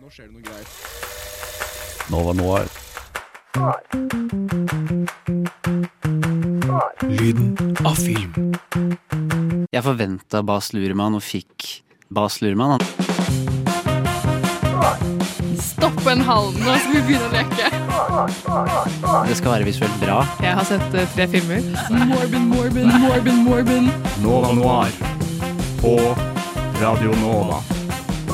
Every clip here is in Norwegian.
Nå skjer det noe greier. Nova Noir. Lyden av film. Jeg forventa Bas Luhrmann og fikk Bas Luhrmann. Stopp en halv nå, skal vi begynne å leke. Det skal være visuelt bra. Jeg har sett eh, tre filmer. Morbin, Morbin, Morbin, Morbin. Nova Noir på Radio Nova.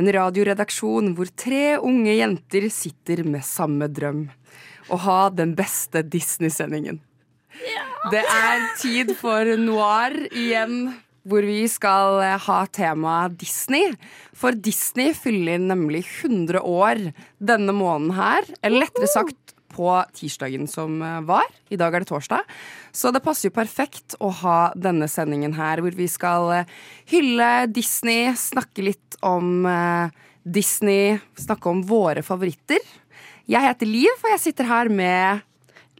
En radioredaksjon hvor tre unge jenter sitter med samme drøm. Å ha den beste Disney-sendingen. Det er tid for noir igjen, hvor vi skal eh, ha temaet Disney. For Disney fyller nemlig 100 år denne måneden her. Eller lettere sagt på tirsdagen som eh, var. I dag er det torsdag. Så det passer jo perfekt å ha denne sendingen her, hvor vi skal eh, hylle Disney, snakke litt om eh, Disney, snakke om våre favoritter. Jeg heter Liv, og jeg sitter her med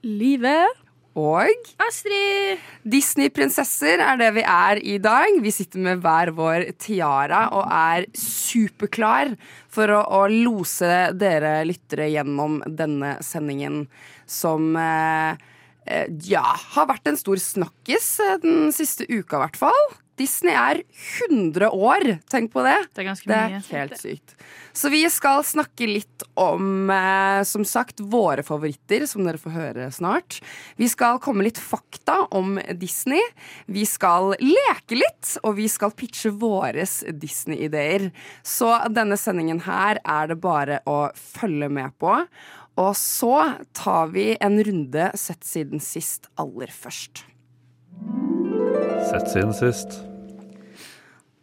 Livet. Og Astrid. Disney-prinsesser er det vi er i dag. Vi sitter med hver vår tiara og er superklar for å, å lose dere lyttere gjennom denne sendingen som eh, eh, ja, har vært en stor snakkis eh, den siste uka, i hvert fall. Disney er 100 år, tenk på det. Det er ganske Det mye. er helt sykt. Så vi skal snakke litt om, eh, som sagt, våre favoritter, som dere får høre snart. Vi skal komme litt fakta om Disney. Vi skal leke litt, og vi skal pitche våres Disney-ideer. Så denne sendingen her er det bare å følge med på. Og så tar vi en runde sett siden sist aller først. Sett siden sist.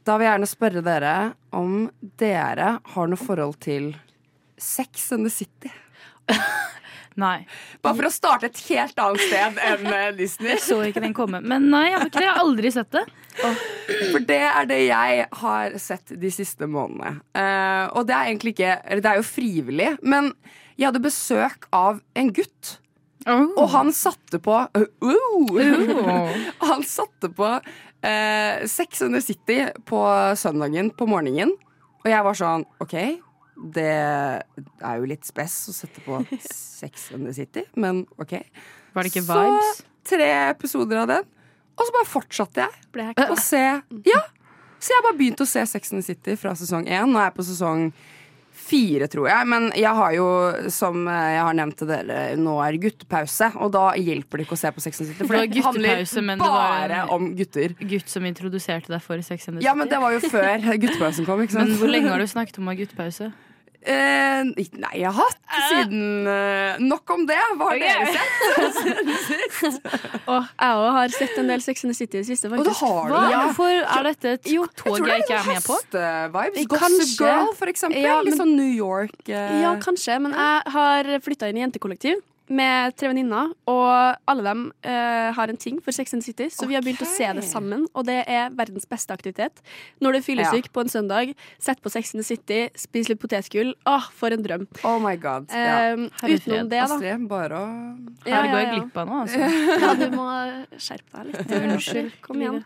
Da vil jeg gjerne spørre dere om dere har noe forhold til Sex and the City. Nei. Bare for å starte et helt annet sted enn eh, Disney. Jeg så ikke den komme. Men nei, jeg har ikke. Jeg har aldri sett det. For det er det jeg har sett de siste månedene. Uh, og det er egentlig ikke det er jo frivillig, men jeg hadde besøk av en gutt. Og han satte på uh, uh, Han satte på eh, Sex and the City på søndagen på morgenen. Og jeg var sånn OK, det er jo litt spess å sette på Sex and the City, men OK. Var det ikke vibes? Så tre episoder av den, og så bare fortsatte jeg å se Ja, så jeg bare begynte å se Sex and the City fra sesong én. Nå er jeg på sesong fire, tror jeg. Men jeg har jo, som eh, jeg har nevnt til dere, nå er guttepause. Og da hjelper det ikke å se på Sex and City, for det, det handler bare en- om gutter. Gutt som introduserte deg for Sex and City. Ja, men det var jo før guttepausen kom? Men hvor lenge har du snakket om å ha guttepause? Eh, nei, jeg har hatt siden eh, Nok om det. Hva har dere sett? Og jeg òg har sett en del Sex and the City i det siste, Og det har du Hva? det. Hvorfor er dette et Jo, tog jeg, jeg ikke er med på? Høstvibes. Kanskje. Gossip Girl, for eksempel. Ja, Litt men- sånn New York. eh. Ja, kanskje, men jeg har flytta inn i jentekollektiv med tre venninner, og alle dem uh, har en ting for Sex and City, så vi har begynt å se det sammen, og det er verdens beste aktivitet. Når du er fyllesyk på en søndag, sett på Sex and City, spis litt potetgull. Åh, for en drøm. Oh my god. Ja. Eh, utenom det, da. Astrid, bare å Her går jeg glipp av noe, altså. Ja, du må skjerpe deg litt. Unnskyld. Kom igjen.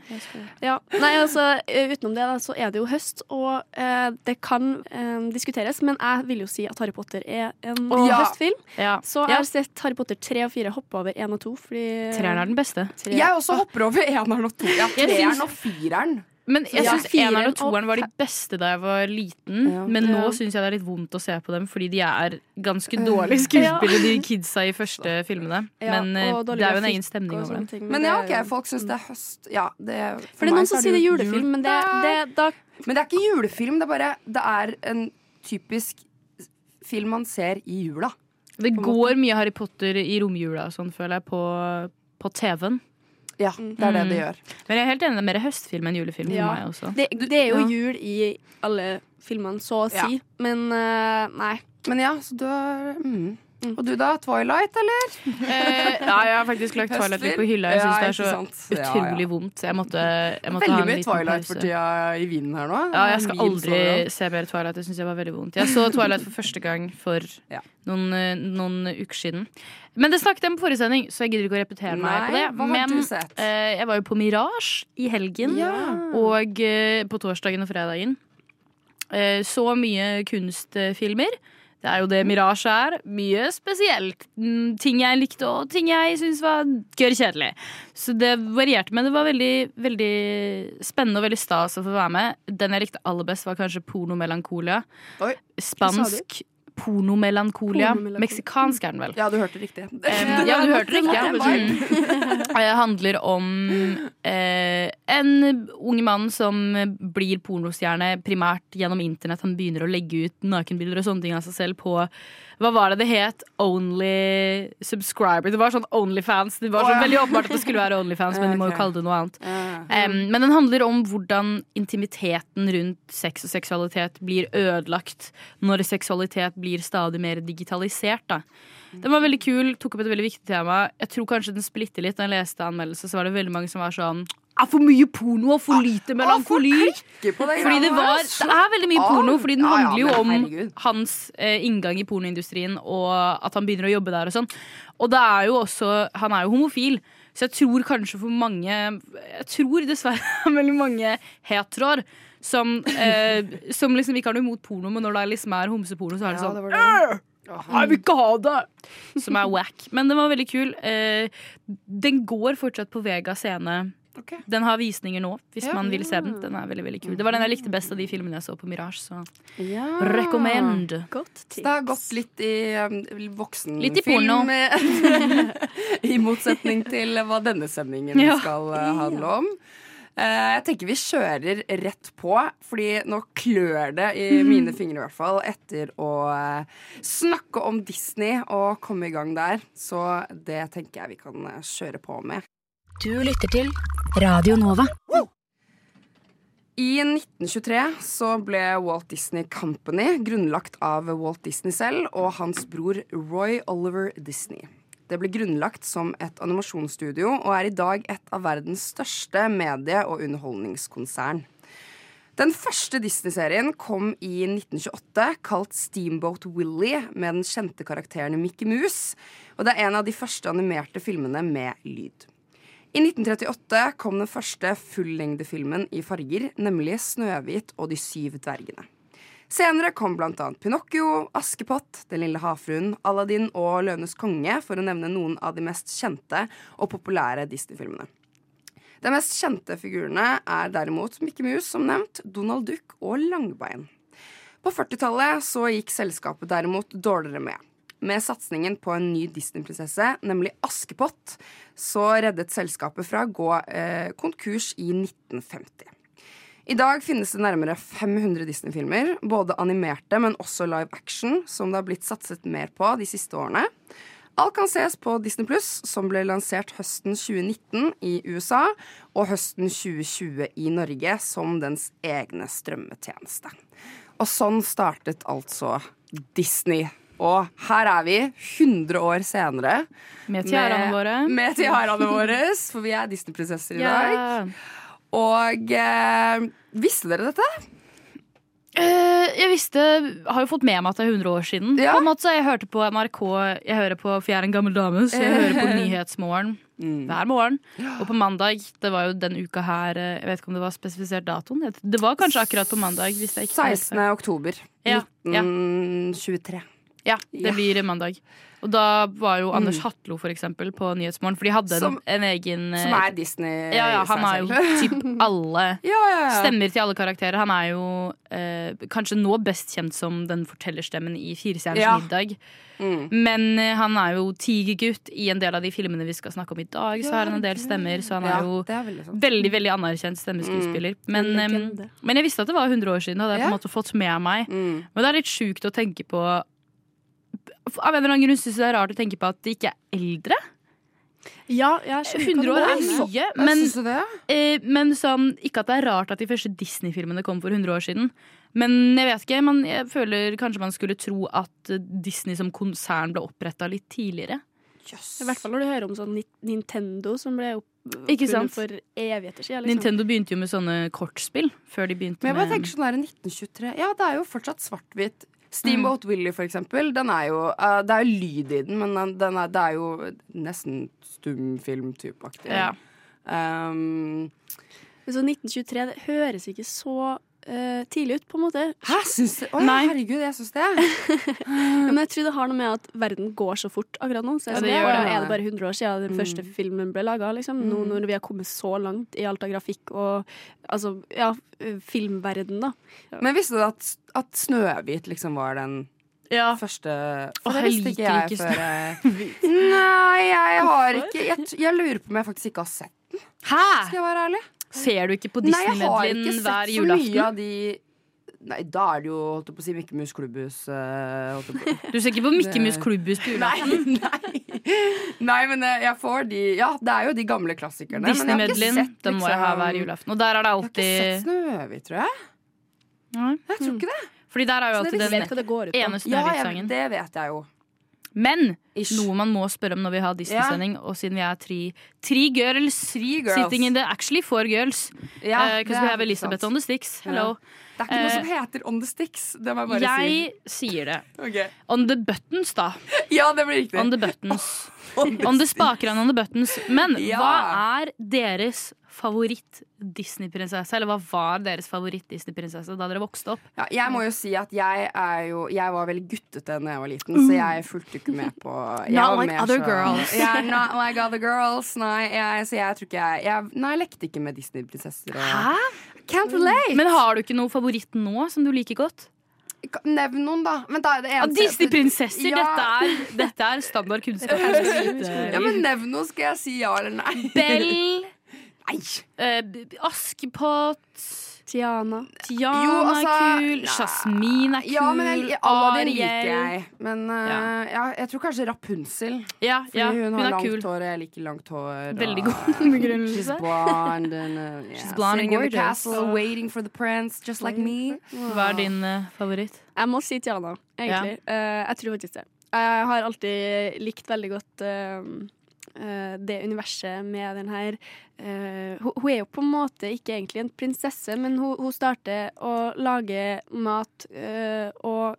Ja, nei, altså eh, Utenom det da, så er det jo høst, og uh, det kan uh, diskuteres, men jeg vil jo si at Harry Potter er en Ja. høstfilm. Ja. Så jeg har sett Harry Potter 3 og 4, hoppa over 1 og 2. Fordi Treeren er den beste. tre- Jeg også hopper over 1 og to. Ja, Jeg syns- treeren og fireren. Men jeg syns ja. eneren og toeren var de beste da jeg var liten. Ja. Men nå Ja. syns jeg det er litt vondt å se på dem, fordi de er ganske dårlige skuespillere, de kidsa i første filmene. Ja, Men eh, det er jo en egen stemning over det. Men ja, ok, folk syns det er høst. Ja, det, For det er noen som sier det er julefilm, men det, det, da Men det er ikke julefilm, det er bare Det er en typisk film man ser i jula. Det går mye Harry Potter i romjula sånn, føler jeg, på, på TV-en. Ja, det er det det gjør. Men jeg er helt enig, det er mer høstfilm enn julefilm Ja. for meg også. det, det er jo ja. jul i alle filmene, så å Ja. si. Men uh, nei. Men ja, så du har mm. Og du da? Twilight, eller? Eh, ja, jeg har faktisk lagt Twilight litt på hylla. Jeg Ja, det er så sant. Ja, ja. utrolig vondt. Jeg måtte, jeg måtte ha Veldig en mye liten Twilight pause. for tida i vinden her nå. Ja, jeg skal aldri se mer Twilight. Det syns jeg var veldig vondt. Jeg så Twilight for første gang for noen, eh, noen uker siden. Men det snakket jeg om på forrige sending, så jeg gidder ikke å repetere meg på det. Men eh, jeg var jo på Mirage i helgen, og eh, på torsdagen og fredagen. Eh, så mye kunstfilmer. Det er jo det Mirage er. Mye spesielt. Mm, Ting jeg likte, og ting jeg syntes var gørr kjedelig. Så det varierte, men det var veldig, veldig spennende og veldig stas å få være med. Den jeg likte aller best, var kanskje Pornomelankolia. Oi. Spansk pornomelankolia. Pornomelankolia. Meksikansk er den vel. Ja, du hørte riktig. Eh, ja, du hørte riktig. Ja. Det Mm. Det handler om eh, en ung mann som blir pornostjerne primært gjennom internett. Han begynner å legge ut nakenbilder og sånne ting av seg selv på Hva var det det het? Only subscriber. Det var sånn Onlyfans. Det var sånn så ja. veldig åpenbart at det skulle være Onlyfans, men de må jo kalle det noe annet. Um, men den handler om hvordan intimiteten rundt sex og seksualitet blir ødelagt når seksualitet blir stadig mer digitalisert. Da. Den var veldig kul, tok opp et veldig viktig tema. Jeg tror kanskje den splitter litt. Da jeg leste anmeldelse, så var det veldig mange som var sånn er for mye porno og for lite melankoli. Det Fordi det, var, det er veldig mye porno, fordi den handler jo om hans eh, inngang i pornoindustrien og at han begynner å jobbe der og sånn. Og det er jo også Han er jo homofil, så jeg tror kanskje for mange Jeg tror dessverre veldig mange heteroer som, eh, som liksom ikke har noe imot porno, men når det liksom er homseporno, så er det sånn det. jeg vil ikke ha det! Som er wack. Men den var veldig kul. Eh, den går fortsatt på Vega scene. Ok. Den har visninger nå, hvis Ja. man vil se den. Den er veldig, veldig kul Det var den jeg likte best av de filmene jeg så på Mirage. Så Ja. recommend. Godt Så tips. det har gått litt i um, voksenfilm. Litt i porno. I motsetning til hva denne sendingen Ja. skal uh, handle om. Uh, jeg tenker vi kjører rett på, fordi nå klør det i mine fingre i hvert fall etter å uh, snakke om Disney og komme i gang der. Så det tenker jeg vi kan eh, kjøre på med. Du lytter til Radio Nova. I 1923 så ble Walt Disney Company grunnlagt av Walt Disney selv og hans bror Roy Oliver Disney. Det ble grunnlagt som et animasjonsstudio og er i dag et av verdens største medie- og underholdningskonsern. Den første Disney-serien kom i 1928, kalt Steamboat Willie, med den kjente karakteren Mickey Mouse. Og det er en av de første animerte filmene med lyd. I 1938 kom den første fullengdefilmen i farger, nemlig 'Snøhvit og de syv dvergene'. Senere kom annet Pinocchio, Askepott, Den lille havfruen, Aladdin og Løvenes konge, for å nevne noen av de mest kjente og populære Disney-filmene. De mest kjente figurene er derimot Mickey Mouse, som nevnt, Donald Duck og Langbein. På 40-tallet så gikk selskapet derimot dårligere med. Med satsingen på en ny Disney-prinsesse, nemlig Askepott, så reddet selskapet fra å gå eh, konkurs i 1950. I dag finnes det nærmere 500 Disney-filmer, både animerte, men også live action, som det har blitt satset mer på de siste årene. Alt kan ses på Disney Pluss, som ble lansert høsten 2019 i USA og høsten 2020 i Norge som dens egne strømmetjeneste. Og sånn startet altså Disney. Og her er vi 100 år senere. Med tiaraene våre. Med tiaraene våre, for vi er Disney-prinsesser i dag. Og eh, visste dere dette? Uh, jeg visste, har jo fått med meg at det er 100 år siden. Ja. På en måte så Jeg hørte på NRK, jeg hører på, for jeg er en gammel dame, så jeg hører på Nyhetsmorgen Mm. hver morgen. Og på mandag, det var jo den uka her eh, Jeg vet ikke om det var spesifisert datoen. Det- var kanskje akkurat på mandag. Hvis jeg ikke 16. oktober ja. 1923. Ja, det Ja. blir mandag. Og da var jo Anders Mm. Hatlo for eksempel på Nyhetsmorgen, for de hadde Som- en, en egen eh, Som er Disney Ja, ja, han har er jo typ alle ja, ja, ja. Stemmer til alle karakterer. Han er jo eh, kanskje nå best kjent som den fortellerstemmen i Firestjerners Ja. middag. Mm. Men eh, han er jo tigergutt i en del av de filmene vi skal snakke om i dag. Så har han en del stemmer, så han ja, er jo er veldig sånn. veldig veldig anerkjent stemmeskuespiller. Men, eh, men jeg visste at det var 100 år siden, og det har jeg på en måte fått med meg. Mm. Men det er litt sjukt å tenke på Av en eller annen grunn syns jeg det er rart å tenke på at de ikke er eldre. Ja, jeg skjønner 100 år er mye, Men? Eh, men sånn, ikke at det er rart at de første Disney-filmene kom for 100 år siden, Men jeg vet ikke, man, jeg føler kanskje man skulle tro at Disney som konsern ble oppretta litt tidligere. I hvert fall når du hører om sånn Nintendo som ble opp, oppfunnet for evigheter siden. Liksom. Nintendo begynte jo med sånne kortspill før de begynte Men jeg bare med tenker sånn der 1923 Ja, det er jo fortsatt svart-hvitt. Steamboat Willie, for eksempel. Den er jo, uh, det er jo lyd i den, men den, den er, det er jo nesten stumfilm-typeaktig. Ja. Um, så 1923 det høres ikke så eh, tidlig ut, på en måte. hæ, syns du? Oi, Nei. herregud, jeg syns det. Ja, men jeg tror det har noe med at verden går så fort akkurat nå. Så Ja, jeg det sånn, gjør det. Er det bare 100 år siden den første filmen ble laga? Liksom? Nå når vi har kommet så langt i alt av grafikk og altså, ja, filmverden, da. Men visste du at, at Snøhvit liksom var den Ja. første For det visste ikke jeg ikke før Nei, jeg har ikke jeg, jeg lurer på om jeg faktisk ikke har sett den, Hæ? skal jeg være ærlig. Ser du ikke på Nei, jeg har ikke sett så mye av de Nei, da er det jo holdt jeg på å si Mikke Mus Klubbhus. holdt på- Du ser ikke på Mikke Mus Klubbhus på julaften? Nei, nei. nei, men eh, jeg får de Ja, det er jo de gamle klassikerne. men jeg har ikke Disney-medlin, den må jeg ha hver liksom- julaften. Og der er det alltid Jeg har ikke sett Snøhvit, tror jeg. Nei. Jeg tror ikke det. Fordi der er jo alltid den vet hva det går ut på. ene Ja, jeg, det vet jeg jo. Men Ish. noe man må spørre om når vi har Disney-sending, og siden vi er tre, tre girls, girls. sitting in the actually four girls, because det we er have Elisabeth on the sticks. Hello. Det er ikke noe Eh, som heter On the Sticks. Det må jeg bare Jeg sier det. Okay. On the buttons, da. Ja, det blir riktig. On the buttons. On the On the spaker and on the buttons. Men Ja. hva er deres favoritt-Disney-prinsesse? Eller hva var deres favoritt-Disney-prinsesse da dere vokste opp? Ja, jeg må jo si at jeg jo Jeg var veldig guttete da jeg var liten, så jeg fulgte ikke med på Not like other så- girls. Yeah, not like other girls. Nei, jeg, så jeg tror ikke jeg, jeg Nei, jeg lekte ikke med Disney-prinsesser. Hæ? Can't relate. Men har du ikke noe favoritt nå som du liker godt? Nevn noen, da. Men da er det Ja, eneste- Disney-prinsesser! Ja. Dette, er, dette er standard kunnskap. Ja, men nevn noe, skal jeg si ja eller nei. Bell, Nei. eh, Askepott, Tiana. Tiana Jo, altså, er kul. Jasmin er kul, Ja, men jeg, alle av liker jeg. Men uh, Ja. ja, jeg tror kanskje Rapunzel. Ja, Fordi ja, hun hun har langt kul. hår, og jeg liker langt hår. Veldig god begrunnelse. She's blonde and uh, yeah, She's blonde and sitting in the gorgeous. castle, waiting for the prince, just like me. Hva er din uh, favoritt? Jeg må si Tiana, egentlig. Eh, jeg tror faktisk det. Jeg har alltid likt veldig godt eh, eh, det universet med den her eh, hun, er jo på en måte ikke egentlig en prinsesse, men hun starter å lage mat eh, og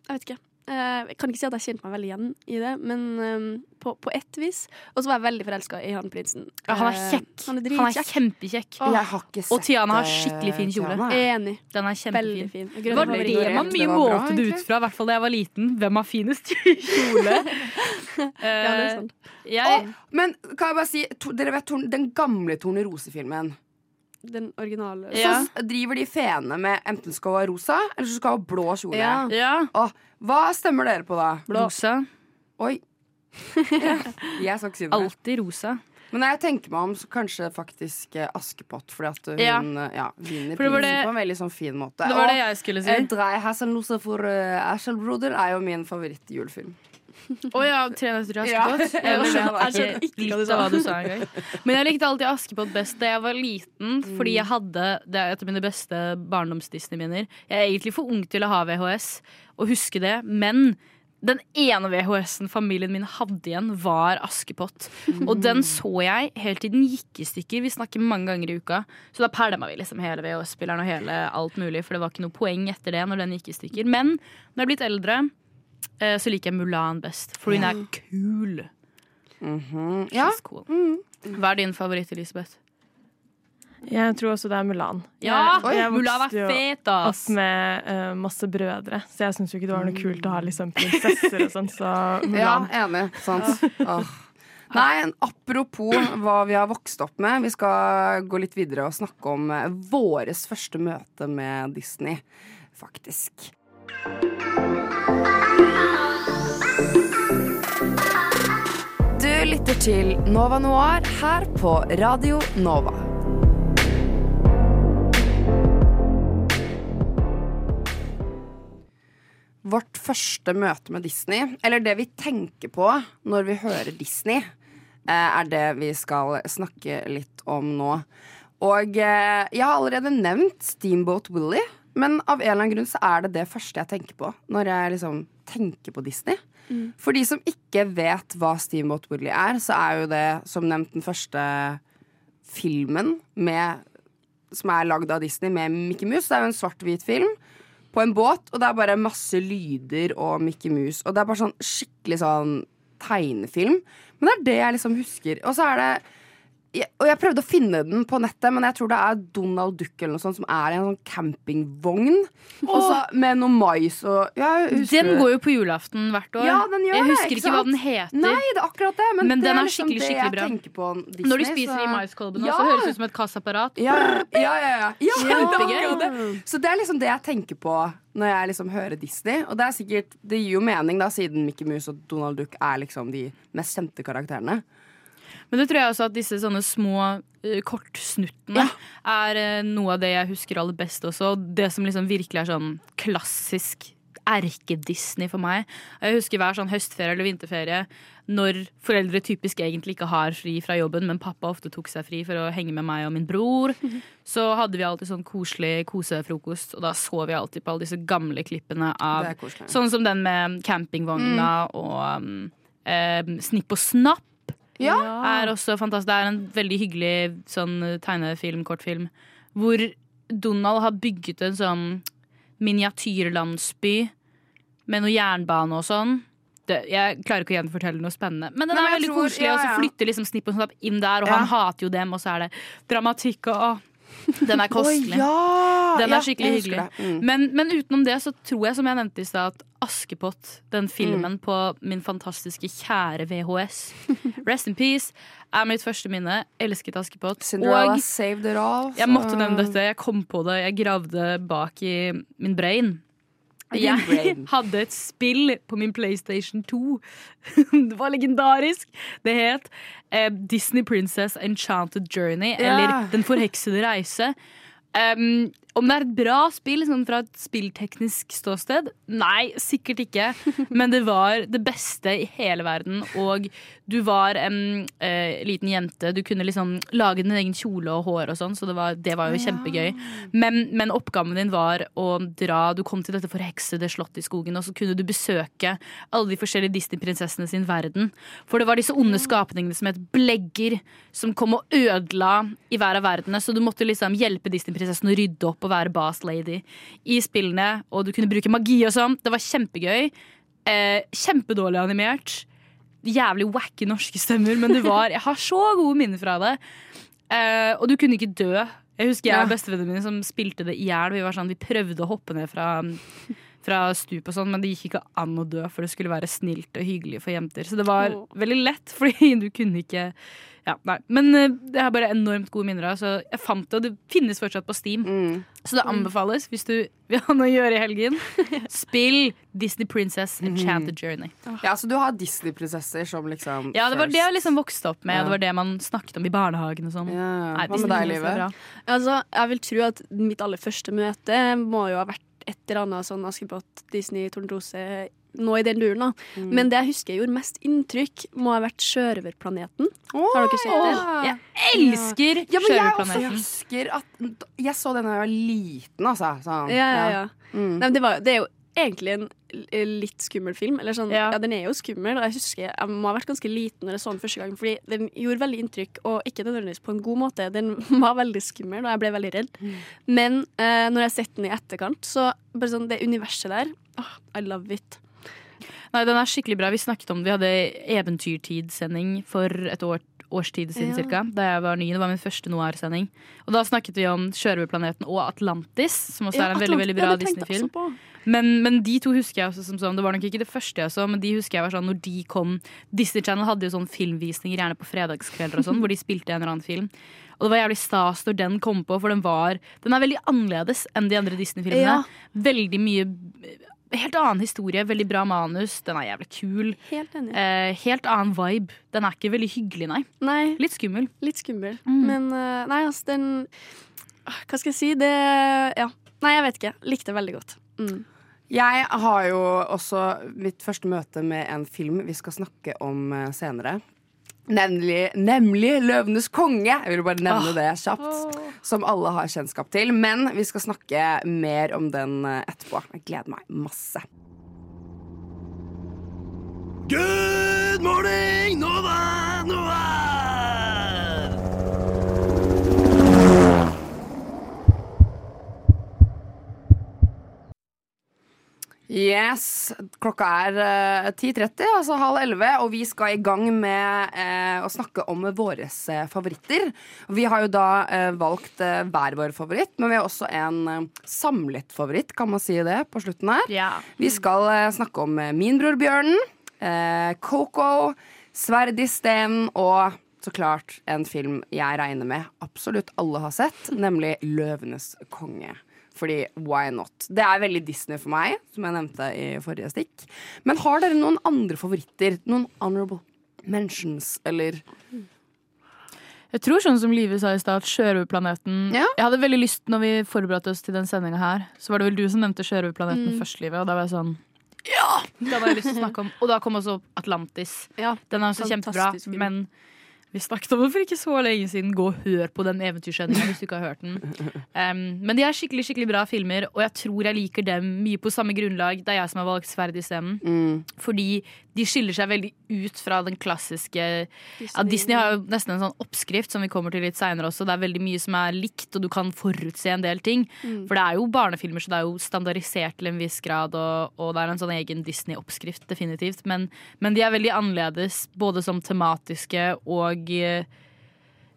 Jeg vet ikke. Eh, jeg kan ikke si at jeg kjente meg veldig igjen i det, men um, på, på ett vis. Og så var jeg veldig forelska i han prinsen. Ja, han er Eh, kjekk. Han er Han er kjempekjekk. Jeg har ikke sett Og Tiana har eh, skikkelig fin kjole. Tiana. Enig. Den er kjempefin. fin. Det var det man mye målte det ut fra, i hvert fall da jeg var liten. Hvem har finest kjole? Ja, det er Eh, sant. jeg, Men kan jeg bare si, to, dere vet den gamle Tornerose-filmen? Den originale. Ja. Så driver de fene med enten skal hun ha rosa, eller så skal hun ha blå kjole. Ja. ja. Åh, hva stemmer dere på da? Rosa. Oi. Jeg skal ikke si det. Alltid rosa. Men når jeg tenker meg om, så kanskje faktisk eh, Askepott. Fordi at hun Ja. eh, ja, vinner For det var prisen det- på en veldig sånn fin måte. Det var det jeg skulle si. eh, Drei Hasselnose for uh, Ashelbroder er jo min favorittjulefilm. Å ja, Tre nøtter til Askepott. Jeg Jeg skjønte ikke hva du sa. hva du sa engang. Men jeg likte alltid Askepott best da jeg var liten, fordi jeg hadde Det er et av mine beste barndoms-Disney-minner. Jeg er egentlig for ung til å ha VHS og huske det, men den ene VHS-en familien min hadde igjen, var Askepott. Og den så jeg helt til den gikk i stykker. Vi snakker mange ganger i uka. Så da pælma vi liksom hele VHS-spilleren og hele alt mulig, for det var ikke noe poeng etter det når den gikk i stykker. Men når jeg er blitt eldre, så liker jeg Mulan best, for hun er kul. Mhm. Ja. Cool. Hva er din favoritt, Elisabeth? Jeg tror også det er Mulan. Ja, jeg, jeg Mulan er jo fet, ass! opp med uh, masse brødre, så jeg syns jo ikke det var noe kult å ha liksom prinsesser og sånn, så Ja, enig. Sant. Åh. Nei, apropos hva vi har vokst opp med. Vi skal gå litt videre og snakke om eh, våres første møte med Disney, faktisk. Du lytter til Nova Noir her på Radio Nova. Vårt første møte med Disney, eller det vi tenker på når vi hører Disney, eh, er det vi skal snakke litt om nå. Og eh, jeg har allerede nevnt Steamboat Willie. Men av en eller annen grunn så er det det første jeg tenker på når jeg liksom tenker på Disney. Mm. For de som ikke vet hva Steamboat Woodley er, så er jo det som nevnt den første filmen med, som er lagd av Disney med Mickey Mouse. Det er jo en svart-hvit film på en båt, og det er bare masse lyder og Mickey Mouse. Og det er bare sånn skikkelig sånn tegnefilm. Men det er det jeg liksom husker. Og så er det jeg, og jeg prøvde å finne den på nettet, men jeg tror det er Donald Duck eller noe sånt som er i en sånn campingvogn. Og så med noe mais og ja, Den går jo på julaften hvert år. Ja, den gjør jeg det, husker ikke ikke, hva den heter. Nei, det er akkurat det. Men, Men det den er liksom skikkelig, skikkelig bra. på Disney, Når du spiser så- i maiskolben, Ja. så høres det ut som et kassaapparat. Ja, ja, ja. ja. Kjempegøy. det det. Så det er liksom det jeg tenker på når jeg liksom hører Disney. Og det er sikkert, det gir jo mening, da, siden Mickey Mouse og Donald Duck er liksom de mest kjente karakterene. Men det tror jeg også at disse sånne små uh, kortsnuttene er uh, noe av det jeg husker aller best også. Og det som liksom virkelig er sånn klassisk erke-Disney for meg. Jeg husker hver sånn høstferie eller vinterferie når foreldre typisk egentlig ikke har fri fra jobben, men pappa ofte tok seg fri for å henge med meg og min bror. Så hadde vi alltid sånn koselig kosefrokost, og da så vi alltid på alle disse gamle klippene av. Sånn som den med campingvogna og um, eh, Snipp og Snapp Ja. er også fantastisk. Det er en veldig hyggelig sånn tegnefilm, kortfilm, hvor Donald har bygget en sånn miniatyrlandsby med noe jernbane og sånn. Det, jeg klarer ikke å gjenfortelle noe spennende, men den Men er veldig tror- koselig. ja, Og så flytter liksom Snipp og Snapp inn der, og Ja. han hater jo dem, og så er det dramatikk og å, Den er kostelig. Oh, ja. Den er skikkelig hyggelig. Mm. Men, men utenom det så tror jeg, som jeg nevnte i stad, at Askepott, den filmen Mm. på min fantastiske kjære VHS, Rest in Peace, er mitt første minne. Elsket Askepott. Cinderella Og saved it all. jeg måtte nevne dette. Jeg kom på det. Jeg gravde bak i min brain. Jeg hadde et spill på min PlayStation 2. det var legendarisk. Det het eh, Disney Princess Enchanted Journey, eller Den forheksede reise. Um, om det er et bra spill sånn fra et spillteknisk ståsted? Nei, sikkert ikke. Men det var det beste i hele verden. Og du var en eh, liten jente. Du kunne liksom lage din egen kjole og hår og sånn, så det var, det var jo kjempegøy. Men, men oppgaven din var å dra Du kom til dette forheksede slottet i skogen, og så kunne du besøke alle de forskjellige Disney-prinsessene sin verden. For det var disse onde skapningene som het blegger, som kom og ødela i hver av verdenene. Så du måtte liksom hjelpe Disney-prinsessen å rydde opp og være boss lady i spillene. Og du kunne bruke magi og sånn. Det var kjempegøy. Eh, kjempedårlig animert. Jævlig wacky norske stemmer, men det var Jeg har så gode minner fra det. Eh, og du kunne ikke dø. Jeg husker jeg og bestevennene mine som spilte det i hjel. Vi, var sånn, vi prøvde å hoppe ned fra, fra stup og sånn, men det gikk ikke an å dø, for det skulle være snilt og hyggelig for jenter. Så det var oh. veldig lett, fordi du kunne ikke ja, nei. Men eh, det er bare enormt gode minner. Så jeg fant det, og det finnes fortsatt på Steam. Mm. Så det anbefales hvis du vil ha noe å gjøre i helgen. Spill Disney Princess Enchanted Journey. Ja, så du har Disney-prinsesser som liksom Ja, det var det jeg liksom vokste opp med. Ja. Det var det man snakket om i barnehagen og sånn. Ja. Hva med deg, Princess Live? bra. Altså, jeg vil tro at mitt aller første møte må jo ha vært et eller annet sånn Askepott, Disney, Tornrose nå i den duren. da. Mm. Men det jeg husker jeg gjorde mest inntrykk, må ha vært Sjørøverplaneten. Har dere sett? Åh. Jeg elsker Ja, men jeg også husker at Jeg så den da jeg var liten, altså. Sånn. Ja, ja, ja. Mm. Nei, det, var, det er jo egentlig en litt skummel film. Eller sånn, Ja. ja. Den er jo skummel, og jeg husker jeg må ha vært ganske liten når jeg så den første gang, fordi den gjorde veldig inntrykk, og ikke nødvendigvis på en god måte. Den var veldig skummel, og jeg ble veldig redd. Men eh, når jeg har sett den i etterkant, så bare sånn det universet der oh, I love it. Nei, den er skikkelig bra. Vi snakket om det. Vi hadde eventyrtidssending for et år, års tid siden Ja. cirka, da jeg var ny. Det var min første noir-sending. Og da snakket vi om Sjørøverplaneten og Atlantis, som også er en veldig, veldig bra Disney-film. Men, men de to husker jeg også som sånn Det var nok ikke det første jeg så, men de husker jeg var sånn når de kom Disney Channel hadde jo sånn filmvisninger gjerne på fredagskvelder og sånn, hvor de spilte en eller annen film. Og det var jævlig stas når den kom på, for den var Den er veldig annerledes enn de andre Disney-filmene. Ja. Veldig mye Helt annen historie, veldig bra manus. Den er jævlig kul. Helt. Eh, helt annen vibe. Den er ikke veldig hyggelig, nei. Nei, Litt skummel. litt skummel. Mm. Men eh, nei, altså, den ah, Hva skal jeg si? Det Ja. Nei, jeg vet ikke. Likte veldig godt. Mm. Jeg har jo også mitt første møte med en film vi skal snakke om eh, senere. Nemlig, nemlig 'Løvenes konge'. Jeg vil bare nevne det kjapt. Som alle har kjennskap til. Men vi skal snakke mer om den eh, etterpå. Jeg gleder meg masse. Good morning, Nova, Nova! Yes, Klokka er eh, 10.30, altså halv 11, og vi skal i gang med eh, å snakke om våre eh, favoritter. Vi har jo da eh, valgt eh, hver vår favoritt, men vi har også en eh, samlet favoritt, kan man si det, på slutten her. Ja. Vi skal eh, snakke om eh, Min bror Bjørnen, eh, Coco, Sverd i sten og så klart en film jeg regner med absolutt alle har sett, nemlig Løvenes konge. Fordi why not? Det er veldig Disney for meg, som jeg nevnte i forrige stikk. Men har dere noen andre favoritter? Noen honorable mentions, eller Jeg tror sånn som Live sa i stad, Sjørøverplaneten Ja. Jeg hadde veldig lyst når vi forberedte oss til den sendinga her, så var det vel du som nevnte Sjørøverplaneten Mm. først, Live, og da var jeg sånn Ja! Da hadde jeg lyst til å snakke om. Og da kom også Atlantis. Ja. Den er også kjempebra, men vi snakket om det for ikke så lenge siden. Gå og hør på den eventyrsendinga hvis du ikke har hørt den. Um, men de er skikkelig skikkelig bra filmer, og jeg tror jeg liker dem mye på samme grunnlag. Det er jeg som har valgt Sverd i scenen. Fordi de skiller seg veldig ut fra den klassiske ja, Disney har jo nesten en sånn oppskrift som vi kommer til litt seinere også. Det er veldig mye som er likt, og du kan forutse en del ting. For det er jo barnefilmer, så det er jo standardisert til en viss grad, og, og det er en sånn egen Disney-oppskrift, definitivt. Men, men de er veldig annerledes, både som tematiske og eh,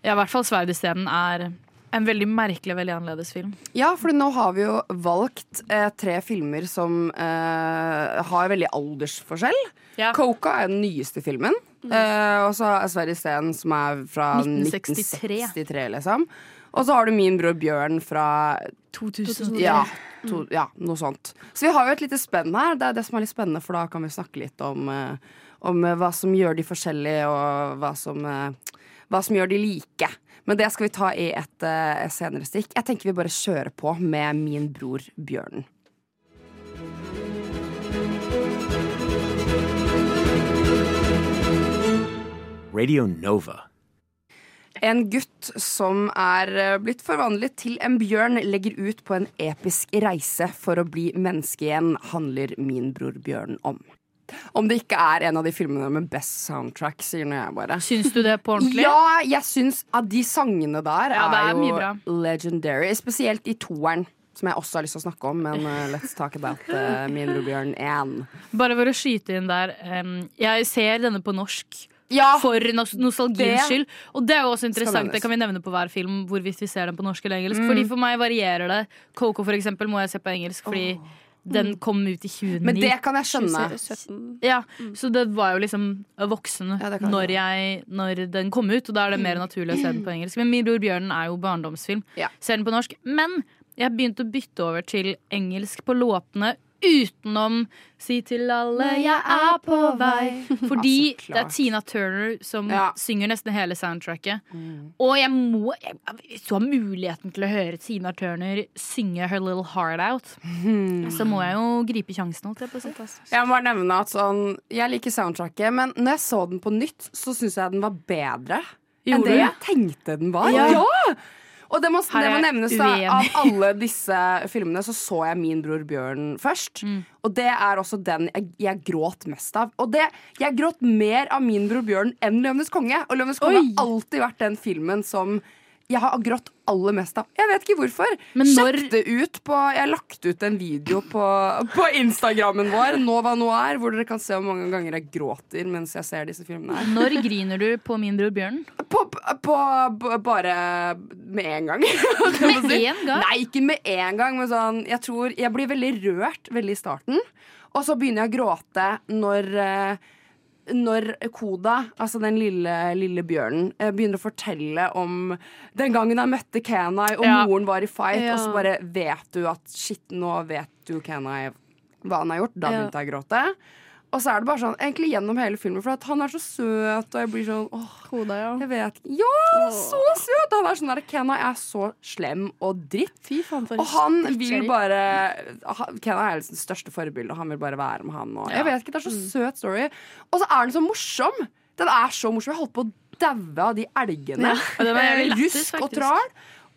Ja, i hvert fall Sverd er en veldig merkelig og veldig annerledes film. Ja, for nå har vi jo valgt eh, tre filmer som eh, har veldig aldersforskjell. Ja. Coca er den nyeste filmen. Eh, og så er Sverre Steen, som er fra 1963. 1963, liksom. Og så har du Min bror Bjørn fra 2003. ja, to, ja, noe sånt. Så vi har jo et lite spenn her. Det er det som er litt spennende, for da kan vi snakke litt om, eh, om eh, hva som gjør de forskjellige, og hva som, eh, hva som gjør de like. Men det skal vi ta i et eh, senere stikk. Jeg tenker vi bare kjører på med Min bror Bjørnen. Radio Nova. En gutt som er blitt forvandlet til en bjørn, legger ut på en episk reise for å bli menneske igjen, handler Min bror Bjørn om. Om det ikke er en av de filmene med best soundtrack, sier nå jeg bare. Syns du det på ordentlig? Ja, jeg syns at de sangene der Ja, er er, jo legendary. Spesielt i toeren, som jeg også har lyst til å snakke om. Men uh, let's talk about uh, Min Rubjørn 1. Bare for å skyte inn der. Um, jeg ser denne på norsk. Ja, For nos nostalgiens skyld. Og det er jo også interessant. Det kan vi nevne på hver film hvorvidt vi ser den på norsk eller engelsk. Mm. Fordi For meg varierer det. Coco for eksempel må jeg se på engelsk, fordi den kom ut i 2009. men det kan jeg skjønne. 2017. Ja, Så det var jo liksom voksen Ja, når, jeg. jeg, når den kom ut, og da er det mer naturlig å se den på engelsk. Men Min bror Bjørnen er jo barndomsfilm. Ja. Ser den på norsk. Men jeg begynte å bytte over til engelsk på låtene utenom Si til alle jeg er på vei. Fordi Ja, det er. Tina Turner som Ja. synger nesten hele soundtracket. Og jeg må jeg, Hvis du har muligheten til å høre Tina Turner synge Her Little Heart Out, så må jeg jo gripe sjansen. Holdt jeg på sitt, altså. Jeg må bare nevne at sånn Jeg liker soundtracket, men når jeg så den på nytt, så syns jeg den var bedre enn det du? jeg tenkte den var. Ja. Ja! Og det må, det må nevnes da, av alle disse filmene så så jeg Min bror Bjørn først. Mm. Og det er også den jeg, jeg gråt mest av. Og det, jeg gråt mer av Min bror Bjørn enn Løvenes konge. Og Løvenes konge har alltid vært den filmen som jeg har grått aller mest av. Jeg vet ikke hvorfor. Men når- Sjekk det ut på Jeg har lagt ut en video på, på Instagrammen vår, Nova Noir, hvor dere kan se hvor mange ganger jeg gråter mens jeg ser disse filmene. her Når griner du på Min bror Bjørn? På, på, på Bare med en gang. Med en gang? Nei, ikke med en gang, men sånn Jeg tror Jeg blir veldig rørt veldig i starten. Og så begynner jeg å gråte når eh, når Koda, altså den lille, lille bjørnen, eh, begynner å fortelle om den gangen han møtte Kenai, og Ja. moren var i fight, Ja. og så bare vet du at shit, nå vet du Kenai hva han har gjort. Da begynte jeg å gråte. Og så er det bare sånn egentlig gjennom hele filmen, for han er så søt, og jeg blir sånn åh, Koda, ja. jeg vet. Ja, så søt! Han er sånn der, Kenna er så slem og dritt. Fy faen, for Og han vil bare Kenna er liksom det største forbildet, og han vil bare være med han. Og, jeg vet ikke, Det er så Mm. søt story. Og så er den så morsom! Den er så morsom. Jeg holdt på å daue av de elgene. Ja, Rusk og tral.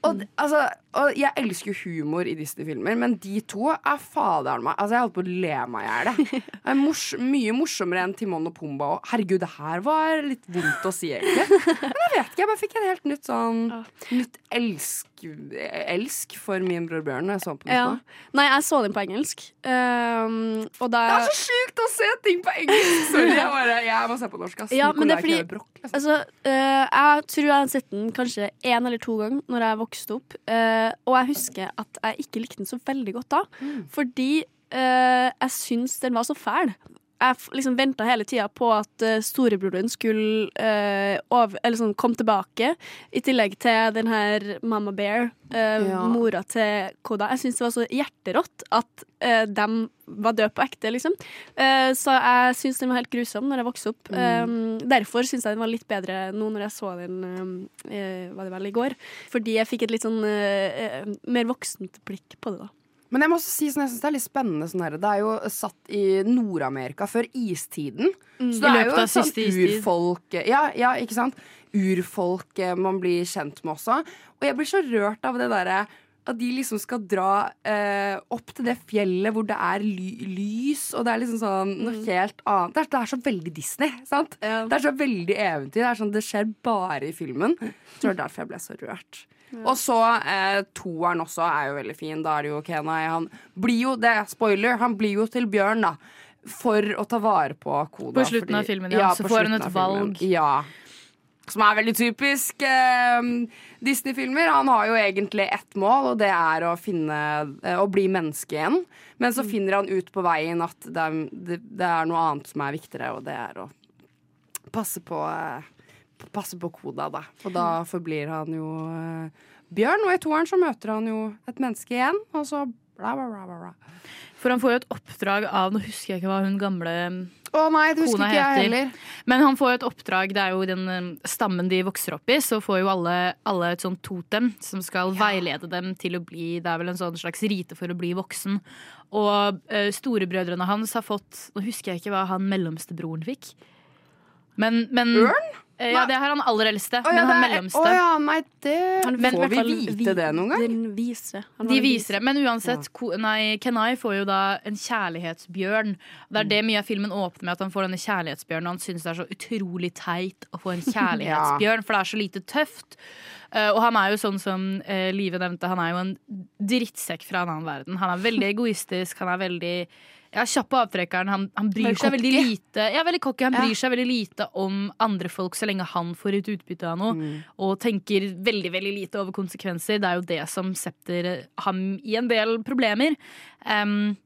Og, altså, og jeg elsker humor i Disney-filmer, men de to er faderen meg Altså, jeg holdt på å le meg i hjel. Det er mors mye morsommere enn Timon og Pumba. Og herregud, det her var litt vondt å si, egentlig. Men jeg vet ikke, jeg bare fikk en helt nytt sånn Nytt elsk, elsk for min bror Bjørn når jeg så på den. Ja. Nei, jeg så den på engelsk. Um, og da Det er så sjukt å se ting på engelsk! Sorry, jeg, bare, jeg må se på norsk. Ass. Ja, men det er fordi- brokk, liksom. Altså, uh, jeg tror jeg har sett den kanskje én eller to ganger når jeg vokste opp. Eh, og jeg husker at jeg ikke likte den så veldig godt da. Fordi uh, jeg syns den var så fæl. Jeg liksom venta hele tida på at uh, storebroren skulle uh, over, eller sånn, komme tilbake. I tillegg til den her Mama Bear, uh, Ja. mora til Koda. Jeg syns det var så hjerterått at uh, de var døde på ekte, liksom. Eh, så jeg syns den var helt grusom når jeg vokste opp. Um, derfor syns jeg den var litt bedre nå når jeg så den eh, var det vel i går. Fordi jeg fikk et litt sånn eh, eh, mer voksent blikk på det, da. Men jeg må også si sånn, jeg synes det er litt spennende. Sånn her. Det er jo satt i Nord-Amerika før istiden. Så det er jo et sånn siste urfolk ja, ja, ikke sant? Urfolk eh, man blir kjent med også. Og jeg blir så rørt av det derre at de liksom skal dra eh, opp til det fjellet hvor det er ly lys, og det er liksom sånn noe helt annet. Det er, det er så veldig Disney. sant? Det er så veldig eventyr. Det er sånn, det skjer bare i filmen. Jeg tror det er derfor jeg ble så rørt. Og så eh, toeren også er jo veldig fin. Da er det jo Kenai. Han blir jo, det er spoiler, han blir jo til bjørn, da. For å ta vare på Koda. På slutten av filmen, ja. Så får han et valg. Ja. Som er veldig typisk eh, Disney-filmer. Han har jo egentlig ett mål, og det er å finne eh, Å bli menneske igjen. Men Mm. så finner han ut på veien at det er, det, det er noe annet som er viktigere, og det er å passe på eh, Passe på Koda, da. Og da forblir han jo eh, bjørn. Og i toeren så møter han jo et menneske igjen, og så bla, bla, bla. bla. For han får jo et oppdrag av Nå husker jeg ikke hva hun gamle Å nei, det husker ikke jeg heller. Men han får jo et oppdrag, det er jo den eh, stammen de vokser opp i, så får jo alle, alle et sånt totem som skal veilede dem til å bli Det er vel en sånn slags rite for å bli voksen. Og uh, storebrødrene hans har fått Nå husker jeg ikke hva han mellomste broren fikk. Men, men Ørn? Eh, ja, det har han aller eldste. oh, ja, men han er- mellomste. Å ja, nei, det Han Men- Får vi vite det noen gang? Den viser. Han De viser det, men uansett, ko- nei, Kenai får jo da en kjærlighetsbjørn. Det er det mye av filmen åpner med, at han får denne kjærlighetsbjørnen. Og han syns det er så utrolig teit å få en kjærlighetsbjørn, for det er så lite tøft. Eh, og han er jo sånn som uh, Live nevnte, han er jo en drittsekk fra en annen verden. Han er veldig egoistisk, han er veldig ja, kjapp på avtrekkeren. Han, han bryr Veldig seg veldig lite Ja, veldig cocky. Han Ja. bryr seg veldig lite om andre folk så lenge han får et utbytte av noe. Og tenker veldig veldig lite over konsekvenser. Det er jo det som setter ham i en del problemer. Um,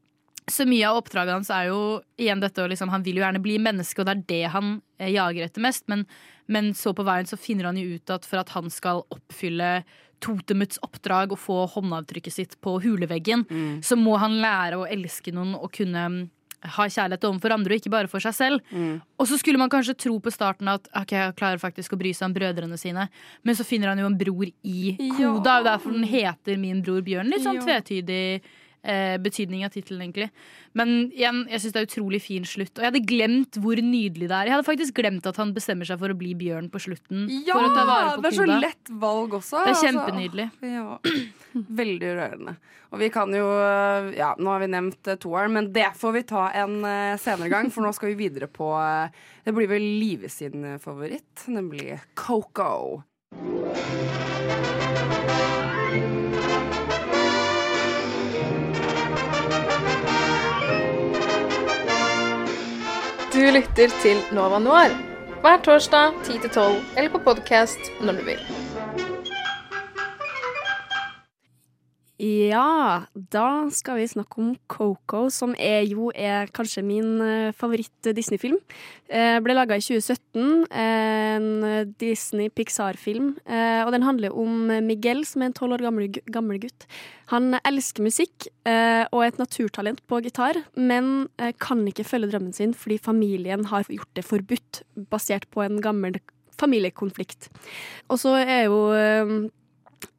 så mye av oppdraget hans er jo igjen dette liksom, Han vil jo gjerne bli menneske, og det er det han eh, jager etter mest. Men, men så på veien så finner han jo ut at for at han skal oppfylle totemets oppdrag å få håndavtrykket sitt på huleveggen, så må han lære å elske noen og kunne mm, ha kjærlighet overfor andre, og ikke bare for seg selv. Og så skulle man kanskje tro på starten at ok, jeg klarer faktisk å bry seg om brødrene sine, men så finner han jo en bror i Ja. Koda, og derfor den heter Min bror Bjørn. Litt sånn Ja. tvetydig eh, betydning av tittelen, egentlig. Men igjen, jeg syns det er utrolig fin slutt. Og jeg hadde glemt hvor nydelig det er. Jeg hadde faktisk glemt at han bestemmer seg for å bli bjørn på slutten. Ja! for å ta vare på Det er så Koda. lett valg også. Det er altså. kjempenydelig. Ja. Veldig rørende. Og vi kan jo Ja, nå har vi nevnt eh, toeren, men det får vi ta en eh, senere gang, for nå skal vi videre på eh, Det blir vel Live sin eh, favoritt, nemlig Coco. Du lytter til Nova Noir hver torsdag 10-12 eller på podkast når du vil. Ja, da skal vi snakke om Coco, som er jo er kanskje min eh, favoritt-Disney-film. Eh, ble laga i 2017, en Disney-Pixar-film. Eh, og den handler om Miguel, som er en tolv år gammel, gutt. Han elsker musikk eh, og er et naturtalent på gitar, men kan ikke følge drømmen sin fordi familien har gjort det forbudt, basert på en gammel familiekonflikt. Og så er jo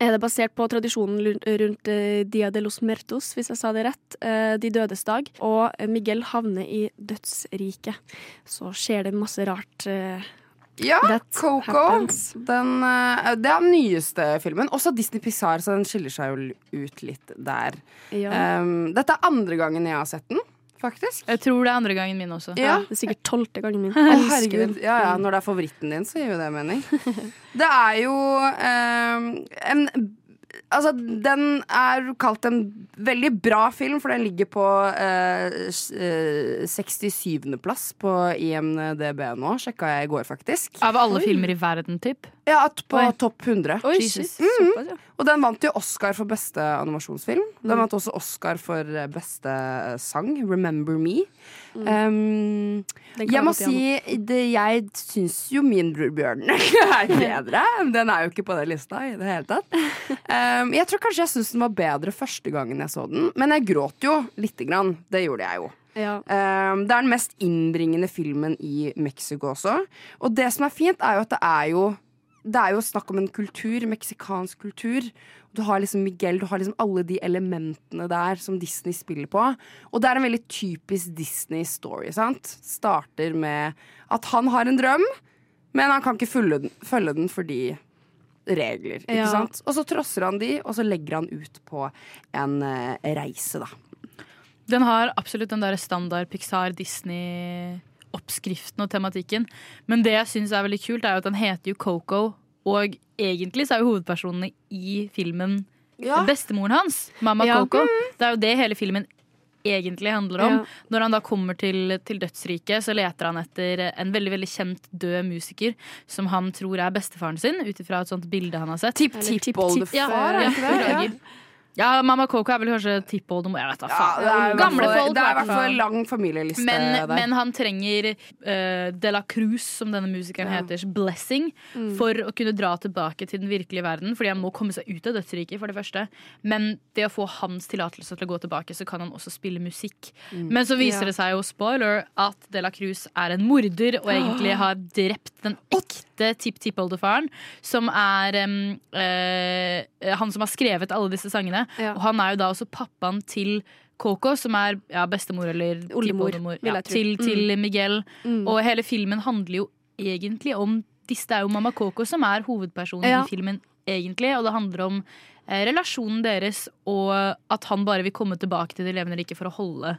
er det basert på tradisjonen rundt eh, Dia de los Mertos, hvis jeg sa det rett, eh, De dødes dag. Og Miguel havner i dødsriket. Så skjer det masse rart eh, Ja, That Coco. happens. Den, det er den nyeste filmen. Også Disney Pixar, så den skiller seg jo ut litt der. Ja. Um, dette er andre gangen jeg har sett den, faktisk. Jeg tror det er andre gangen min også. Ja. Det er sikkert tolvte gangen min. Å, herregud. Ja, ja, når det er favoritten din, så gir jo det mening. Det er jo um, en Altså, den er kalt en veldig bra film, for den ligger på eh, eh, 67.-plass på IMDb nå, sjekka jeg i går, faktisk. Av alle filmer i verden, typ. Ja, på Oi. topp 100. Oi, Jesus. Såpass, ja. Og den vant jo Oscar for beste animasjonsfilm. Den vant også Oscar for eh, beste sang, 'Remember Me'. Um, jeg må si det, jeg syns jo min bror Bjørn er bedre. Den er jo ikke på den lista i det hele tatt. Um, jeg tror kanskje jeg syns den var bedre første gangen jeg så den, men jeg gråt jo lite grann. Det gjorde jeg jo. Ja. Um, det er den mest innbringende filmen i Mexico også. Og det som er fint, er jo at det er jo det er jo snakk om en kultur, meksikansk kultur. Du har liksom Miguel, du har liksom alle de elementene der som Disney spiller på. Og det er en veldig typisk Disney-story. sant? Starter med at han har en drøm, men han kan ikke følge den, følge den fordi regler. ikke Ja. sant? Og så trosser han de, og så legger han ut på en uh, reise, da. Den har absolutt den der standard Pixar-Disney-oppskriften og tematikken. Men det jeg syns er veldig kult, er jo at den heter jo Coco, og egentlig så er jo hovedpersonene i filmen Ja. bestemoren hans, Mamma Ja. Coco. Det er jo det hele filmen egentlig handler om. Ja. Når han da kommer til, til dødsriket, så leter han etter en veldig veldig kjent død musiker som han tror er bestefaren sin, ut ifra et sånt bilde han har sett. Tipp-tipp-oldefar, Ja, er ja, det ikke det? Ja. Mamma Coco er vel kanskje tippoldemor. Jeg vet da Ja, det er Gamle for, folk, Det er i hvert fall lang familieliste Men, der. men han trenger uh, De La Cruz, som denne musikeren Ja. heter, blessing, for å kunne dra tilbake til den virkelige verden. Fordi han må komme seg ut av dødsriket, for det første. Men det å få hans tillatelse til å gå tilbake, så kan han også spille musikk. Men så viser Ja. det seg jo, spoiler, at De La Cruz er en morder og egentlig har drept den ekte tipp-tippoldefaren, som er um, uh, han som har skrevet alle disse sangene. Ja. Og han er jo da også pappaen til Coco, som er ja, bestemor eller Oldemor, ja, til, til, mm. Miguel. Mm. Og hele filmen handler jo egentlig om disse. Det er jo Mamma Coco som er hovedpersonen i filmen, egentlig. Og det handler om eh, relasjonen deres, og at han bare vil komme tilbake til det levende riket for å holde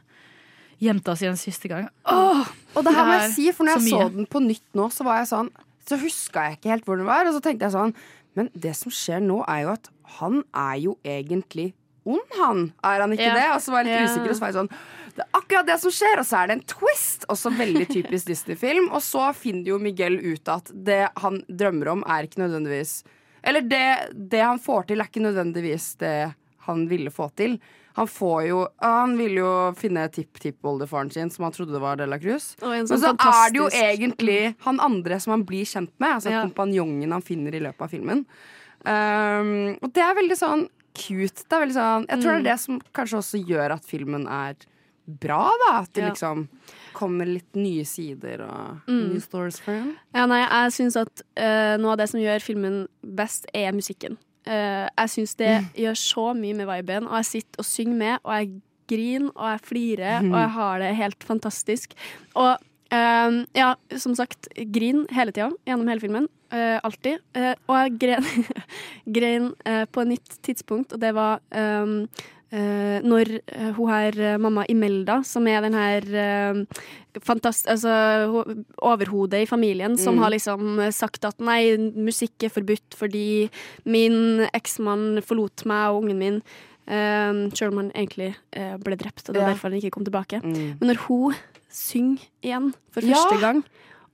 jenta si en siste gang. Åh, Og det her må jeg si, for når jeg så den på nytt nå, så var jeg sånn Så huska jeg ikke helt hvor den var, og så tenkte jeg sånn Men det som skjer nå, er jo at han er jo egentlig ond, han. Er han ikke Ja. det? Og så var jeg litt Ja. usikker, og så var jeg sånn Det er akkurat det som skjer, og så er det en twist. Også veldig typisk Disney-film. Og så finner jo Miguel ut at det han drømmer om, er ikke nødvendigvis Eller det, det han får til, er ikke nødvendigvis det han ville få til. Han får jo Han ville jo finne tipp-tippoldefaren sin, som han trodde var Dela Cruz. Og Men så så er det jo egentlig han andre som han blir kjent med. Altså Ja. kompanjongen han finner i løpet av filmen. Um, og det er veldig sånn cute. Det er veldig sånn, jeg tror det Mm. er det som kanskje også gjør at filmen er bra. da At det Ja. liksom kommer litt nye sider og Mm. new stories for him. Ja, nei, jeg syns at uh, noe av det som gjør filmen best, er musikken. Eh, jeg syns det gjør så mye med viben, og jeg sitter og synger med, og jeg griner, og jeg flirer, og jeg har det helt fantastisk. Og uh, ja, som sagt, grin hele tida gjennom hele filmen. Uh, alltid. Eh, og jeg gren, grein eh, på et nytt tidspunkt, og det var um, når eh, hun her, eh, mamma Imelda, som er den her eh, fantast altså, overhodet i familien, som Mm. har liksom sagt at nei, musikk er forbudt fordi min eksmann forlot meg og ungen min. Um, selv om han egentlig eh, ble drept, og det er Ja. derfor han ikke kom tilbake. Mm. Men når hun synger igjen for Ja. første gang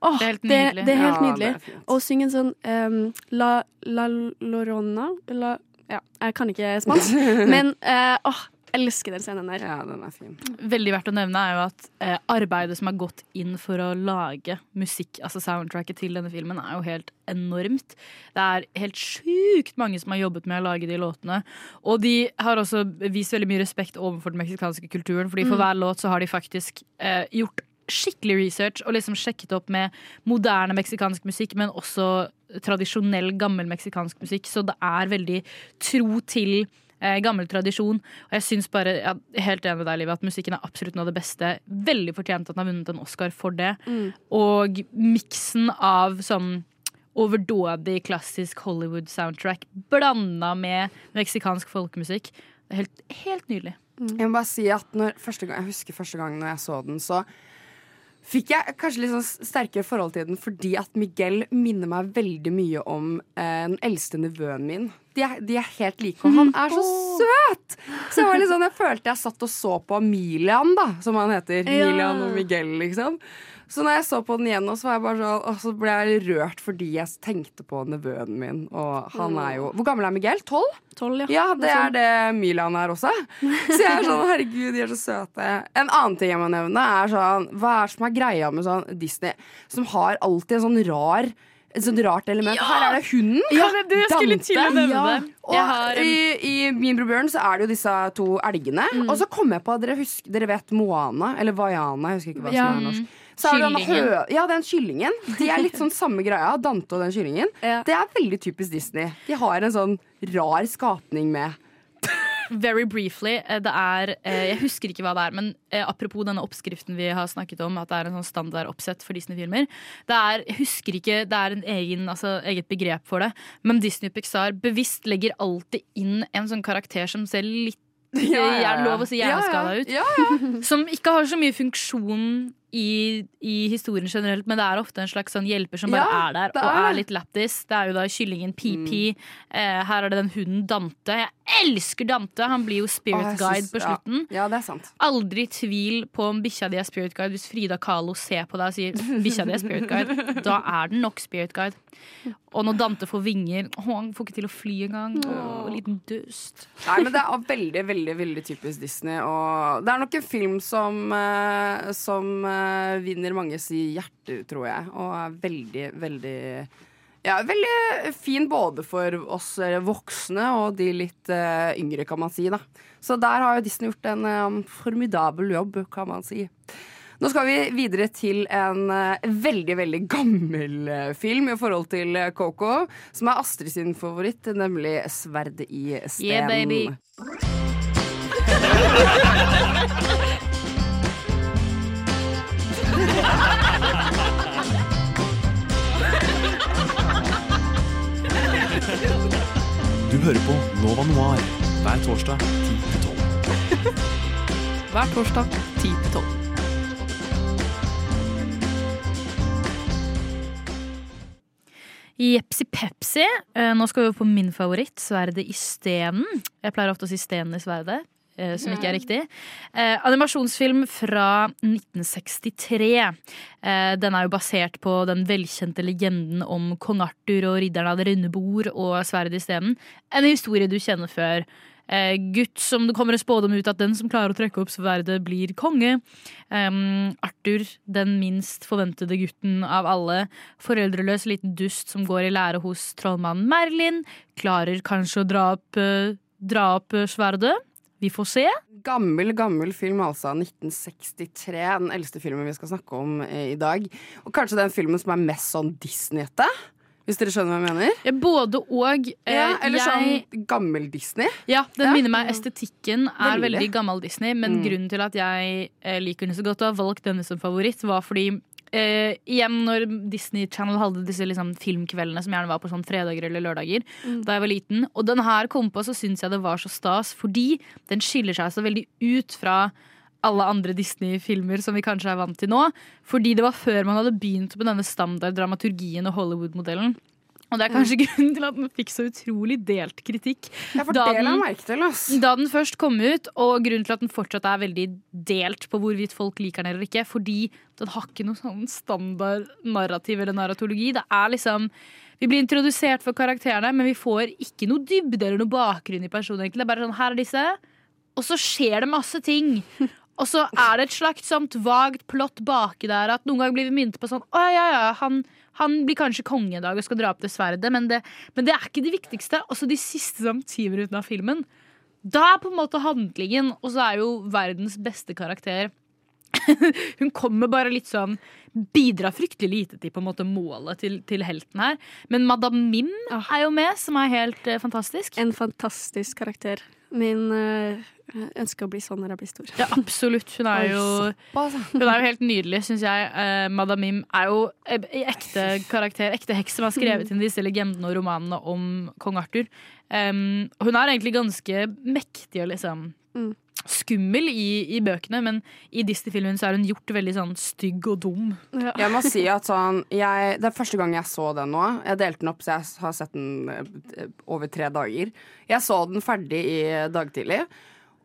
Oh, Det er helt nydelig. det er helt Ja, nydelig. er. Og synge en sånn um, La, la Lorona la, Ja, jeg kan ikke spansk, men eh, åh, elsker den scenen der. Ja, den er fin. veldig verdt å nevne er jo at eh, arbeidet som er gått inn for å lage musikk, altså soundtracket til denne filmen, er jo helt enormt. Det er helt sjukt mange som har jobbet med å lage de låtene. Og de har også vist veldig mye respekt overfor den meksikanske kulturen, fordi for Mm. hver låt så har de faktisk eh, gjort skikkelig research og liksom sjekket opp med moderne meksikansk musikk, men også tradisjonell, gammel meksikansk musikk. Så det er veldig tro til Eh, gammel tradisjon. Og jeg syns bare, jeg er helt enig med deg, Liv, at musikken er absolutt noe av det beste. Veldig fortjent at den har vunnet en Oscar for det. Mm. Og miksen av sånn overdådig klassisk Hollywood-soundtrack blanda med meksikansk folkemusikk. Det er helt, helt nydelig. Jeg må bare si at når, gang, Jeg husker første gang når jeg så den, så fikk jeg kanskje litt sånn sterkere forhold til den fordi at Miguel minner meg veldig mye om eh, den eldste nevøen min. De er, de er helt like, og han er så søt! Så jeg sånn, jeg følte jeg satt og så på Milian, da, som han heter. Ja. Milian og Miguel, liksom. Så når jeg så på den igjen, nå, så, bare sånn, så ble jeg rørt fordi jeg tenkte på nevøen min. Og han er jo Hvor gammel er Miguel? Tolv? Tolv, ja. Ja, det er det Milan er også. Så jeg er sånn, herregud, de er så søte. En annen ting jeg må nevne, er sånn Hva er det som er greia med sånn Disney, som har alltid en sånn rar et sånt rart element. Her er det hunden. Ja, er jeg skulle til å nevne Ja. det. Og i, i Min bror Bjørn så er det jo disse to elgene. Og så kom jeg på at dere, husker, dere vet Moana, eller Vaiana, jeg husker ikke hva Ja. som er norsk. Så er det hø ja, den kyllingen. De er litt sånn samme greia. Dante og den kyllingen. Ja. Det er veldig typisk Disney. De har en sånn rar skapning med Very briefly, eh, det er eh, Jeg husker ikke hva det er, men eh, apropos denne oppskriften vi har snakket om, at det er en sånn standard oppsett for Disney-filmer. Det er jeg husker ikke, det er en egen, altså, eget begrep for det, men Disney Pixar bevisst legger alltid inn en sånn karakter som ser litt Er det lov å si hjerneskada ut? Ja, ja. Som ikke har så mye funksjon i, i historien generelt, men det er ofte en slags sånn hjelper som bare Ja, er der og er litt lættis. Det er jo da kyllingen PP. Eh, her er det den hunden Dante. Jeg elsker Dante! Han blir jo spirit jeg guide synes, på slutten. Ja, ja, det sant. Aldri tvil på om bikkja di er spirit guide hvis Frida Kahlo ser på deg og sier bikkja di er spirit guide. Da er den nok spirit guide. Og når Dante får vinger Å, han får ikke til å fly engang. Å, liten dust. Nei, men det er veldig, veldig veldig typisk Disney. Og det er nok en film som, eh, som eh, vinner manges i hjerter, tror jeg. Og er veldig, veldig ja, veldig fin både for oss eh, voksne og de litt uh, yngre, kan man si. da Så der har jo Disney gjort en um, formidabel jobb, kan man si. Nå skal vi videre til en uh, veldig, veldig gammel uh, film i forhold til Coco, som er Astrid sin favoritt, nemlig 'Sverdet i sten'. Yeah, baby. Du hører på Nova Noir hver torsdag 10-12. Hver torsdag 10 til 12. Jepsi pepsi. Eh, Nå skal vi på min favoritt, Sverdet i stenen. Jeg pleier ofte å si Stenen i sverdet, eh, som ikke er riktig. Eh, animasjonsfilm fra 1963. Eh, den er jo basert på den velkjente legenden om kong Arthur og ridderen av det runde bord og Sverdet i stenen. En historie du kjenner før. Eh, gutt som det kommer en spådom ut at den som klarer å trekke opp sverdet, blir konge. Arthur, den minst forventede gutten av alle. Foreldreløs liten dust som går i lære hos trollmannen Merlin. Klarer kanskje å dra opp, eh, dra opp eh, sverdet. Vi får se. Gammel, gammel film, altså. 1963. Den eldste filmen vi skal snakke om eh, i dag. Og kanskje den filmen som er mest sånn Disney-ete. Hvis dere skjønner hva jeg mener? Ja, både og. Eh, Ja, eller jeg, sånn gammel Disney. ja, den Ja. minner meg Estetikken er Veldig. veldig gammel Disney, men Mm. grunnen til at jeg eh, liker den så godt og har valgt denne som favoritt, var fordi eh, igjen når Disney Channel hadde disse liksom, filmkveldene som gjerne var på sånn fredager eller lørdager da jeg var liten, og den her kom på, så syns jeg det var så stas fordi den skiller seg så veldig ut fra alle andre Disney-filmer som vi kanskje er vant til nå. Fordi det var før man hadde begynt med denne standarddramaturgien og Hollywood-modellen. Og det er kanskje grunnen til at den fikk så utrolig delt kritikk. Ja, Da den- til. Da den først kom ut, og grunnen til at den fortsatt er veldig delt på hvorvidt folk liker den eller ikke, fordi den har ikke noe sånn standard narrativ eller narratologi. Det er liksom Vi blir introdusert for karakterene, men vi får ikke noe dybde eller noe bakgrunn i personen. egentlig. Det er bare sånn, her er disse, og så skjer det masse ting. Og så er det et slags sånt vagt plott baki der at noen ganger blir vi minnet på sånn Å ja, ja, han, han blir kanskje konge i dag og skal dra opp det sverdet, men det, men det er ikke det viktigste. Og så de siste sånn, ti minuttene av filmen, da er på en måte handlingen, og så er jo verdens beste karakter Hun kommer bare litt sånn Bidrar fryktelig lite til på en måte målet til, til helten her. Men Madame Mim er jo med, som er helt eh, fantastisk. En fantastisk karakter. min uh, ønsker å bli sånn når jeg blir stor. Ja, absolutt. Hun er jo, hun er jo helt nydelig, syns jeg. Eh, Madame Mim er jo i ekte karakter, ekte heks som har skrevet inn disse legendene og romanene om kong Arthur. Um, hun er egentlig ganske mektig og liksom Mm. skummel i, i bøkene, men i Disney-filmen så er hun gjort veldig sånn stygg og dum. Jeg må si at sånn jeg, Det er første gang jeg så den nå. Jeg delte den opp, så jeg har sett den eh, over tre dager. Jeg så den ferdig i dag tidlig.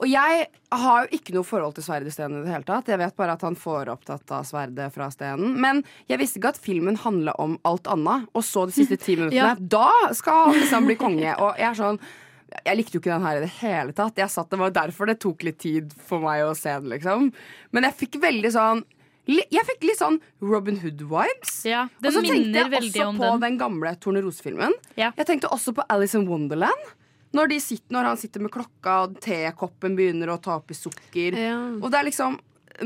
Og jeg har jo ikke noe forhold til Sverre Steen i det hele tatt. Jeg vet bare at han får opptatt av sverdet fra stenen. Men jeg visste ikke at filmen handla om alt annet. Og så de siste ti minuttene. Ja. Da skal han liksom bli konge. Og jeg er sånn jeg likte jo ikke den her i det hele tatt. Jeg satt, Det var derfor det tok litt tid for meg å se den, liksom. Men jeg fikk veldig sånn Jeg fikk litt sånn Robin Hood-vibes. Ja, Og så tenkte jeg også på den. den, gamle Tornerose-filmen. Ja. Jeg tenkte også på Alice in Wonderland. Når, de sitter, når han sitter med klokka, og tekoppen begynner å ta oppi sukker. Ja. Og det er liksom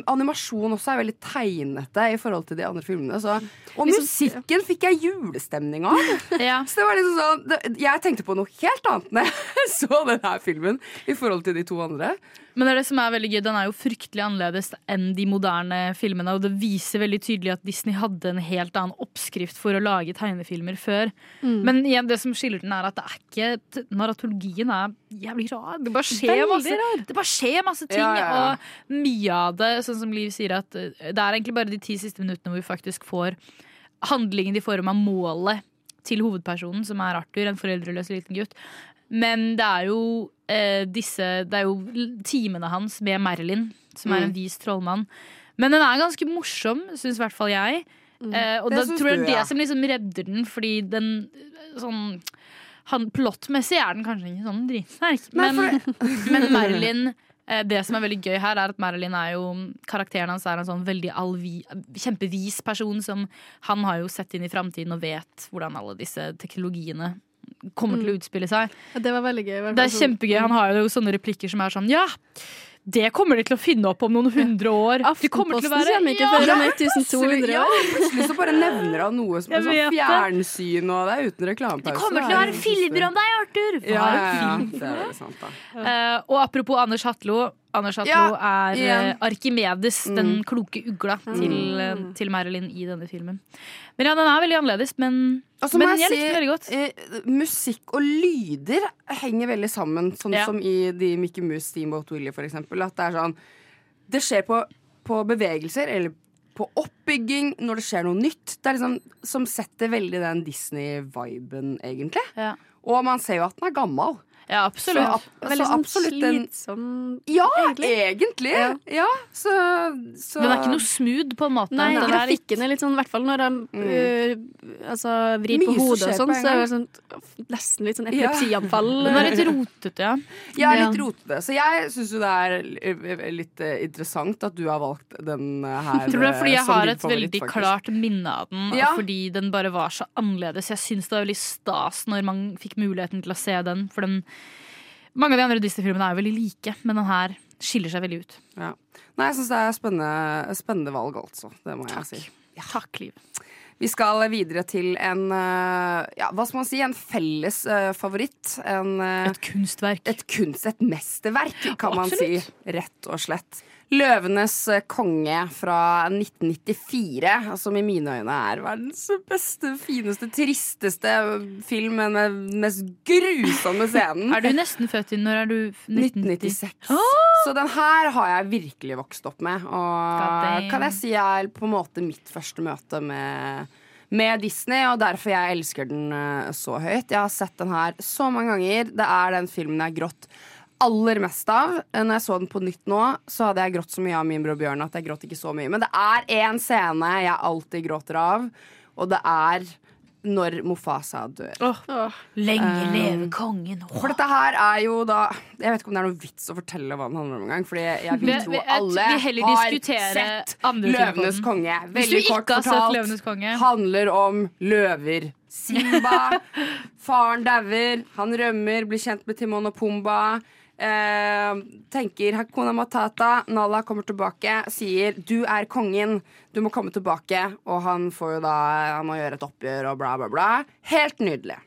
Animasjon også er veldig tegnete i forhold til de andre filmene. Så, og Liksom- musikken fikk jeg julestemning av. Ja. Så det var liksom sånn det, Jeg tenkte på noe helt annet når jeg så denne filmen i forhold til de to andre. Men det er det som er veldig gøy, den er jo fryktelig annerledes enn de moderne filmene. Og det viser veldig tydelig at Disney hadde en helt annen oppskrift for å lage tegnefilmer før. Mm. Men igjen, det som skiller den, er at det er ikke Narratologien er jævlig rar. Det bare skjer masse, det bare skjer masse ting. Ja, ja, ja. Og mye av det, sånn som Liv sier, at eh, det er egentlig bare de ti siste minuttene hvor vi faktisk får handlingen i form av målet til hovedpersonen, som er Arthur, en foreldreløs liten gutt. Men det er jo eh, disse Det er jo timene hans med Marilyn, som er en Mm. vis trollmann. Men den er ganske morsom, syns i hvert fall jeg. Eh, og Det da tror jeg det ja. som liksom redder den, fordi den eh, sånn han, Plottmessig er den kanskje ikke sånn dritsterk, men, men Marilyn eh, det som er veldig gøy her, er at Marilyn er jo Karakteren hans er en sånn veldig alvi, kjempevis person som Han har jo sett inn i framtiden og vet hvordan alle disse teknologiene kommer til å utspille seg. Ja, det var veldig gøy. Det er sånn- kjempegøy. Han har jo sånne replikker som er sånn Ja, det kommer de til å finne opp om noen hundre år. Aftenposten kommer ikke før om Ja, 1200 ja, år. plutselig så bare nevner han noe som sånn fjernsyn, og det er uten reklamepause. Det kommer til å være filmer om deg, Arthur! Ja, ja, ja. Det er sant, da. Uh, og apropos Anders Hatlo. Anders Atlo Ja, er eh, Arkimedes, Mm. den kloke ugla, til, mm. til Marilyn i denne filmen. Men ja, den er veldig annerledes, men, altså, så men jeg jeg likte den veldig godt. eh, musikk og lyder henger veldig sammen, sånn Ja. som i de Mickey Mouse Steamboat Willie, for eksempel. At det er sånn Det skjer på, på bevegelser, eller på oppbygging, når det skjer noe nytt. Det er liksom Som setter veldig den Disney-viben, egentlig. Ja, Og man ser jo at den er gammel. Ja absolutt. Så, ab- Veldig så sånn absolutt en slitsom Ja, egentlig. egentlig! Ja. Ja, så, så Den er ikke noe smooth, på en måte. Nei, Den grafikken er litt sånn, i hvert fall når de uh, altså, vrir på Mye hodet og sånn, så er det sånn nesten litt sånn Ja. epilepsianfall. Den er litt rotete, ja. Ja, Ja. litt rotete. Så jeg syns jo det er litt eh, interessant at du har valgt den eh, her. Tror tror det er fordi jeg har et veldig faktisk. klart minne av den, Ja. og fordi den bare var så annerledes. Jeg syns det var veldig stas når man fikk muligheten til å se den, for den Mange av de andre Disney-filmene er jo veldig like, men den her skiller seg veldig ut. Ja. Nei, jeg syns det er spennende, spennende valg, altså. Det må jeg si. Takk, Liv. Vi skal videre til en eh, ja, hva skal man si, en felles uh, favoritt. En, uh, Et kunstverk. et kunst, et mesterverk, kan man si. Rett og slett. 'Løvenes eh, konge' fra 1994, som i mine øyne er verdens beste, fineste, tristeste film med den mest grusomme scenen. Er du nesten født i Når er du 1996. 1996. Så den her har jeg virkelig vokst opp med. Og kan jeg si er på en måte mitt første møte med, med Disney, og derfor jeg elsker den eh, så høyt. Jeg har sett den her så mange ganger. Det er den filmen jeg har grått aller mest av. Når jeg så den på nytt nå, så hadde jeg grått så mye av min bror Bjørn at jeg gråt ikke så mye. Men det er én scene jeg alltid gråter av, og det er når Mofasa dør. Lenge Um, leve kongen. For dette her er jo da Jeg vet ikke om det er noe vits å fortelle hva den handler om engang. Fordi jeg vil tro alle vi heller har sett Løvenes konge. Veldig kort fortalt handler om løver. Simba, faren dauer, han rømmer, blir kjent med Timon og Pumba. Eh, tenker Hakuna Matata, Nala kommer tilbake, sier 'du er kongen, du må komme tilbake'. Og han får jo da Han må gjøre et oppgjør og bla, bla, bla. Helt nydelig.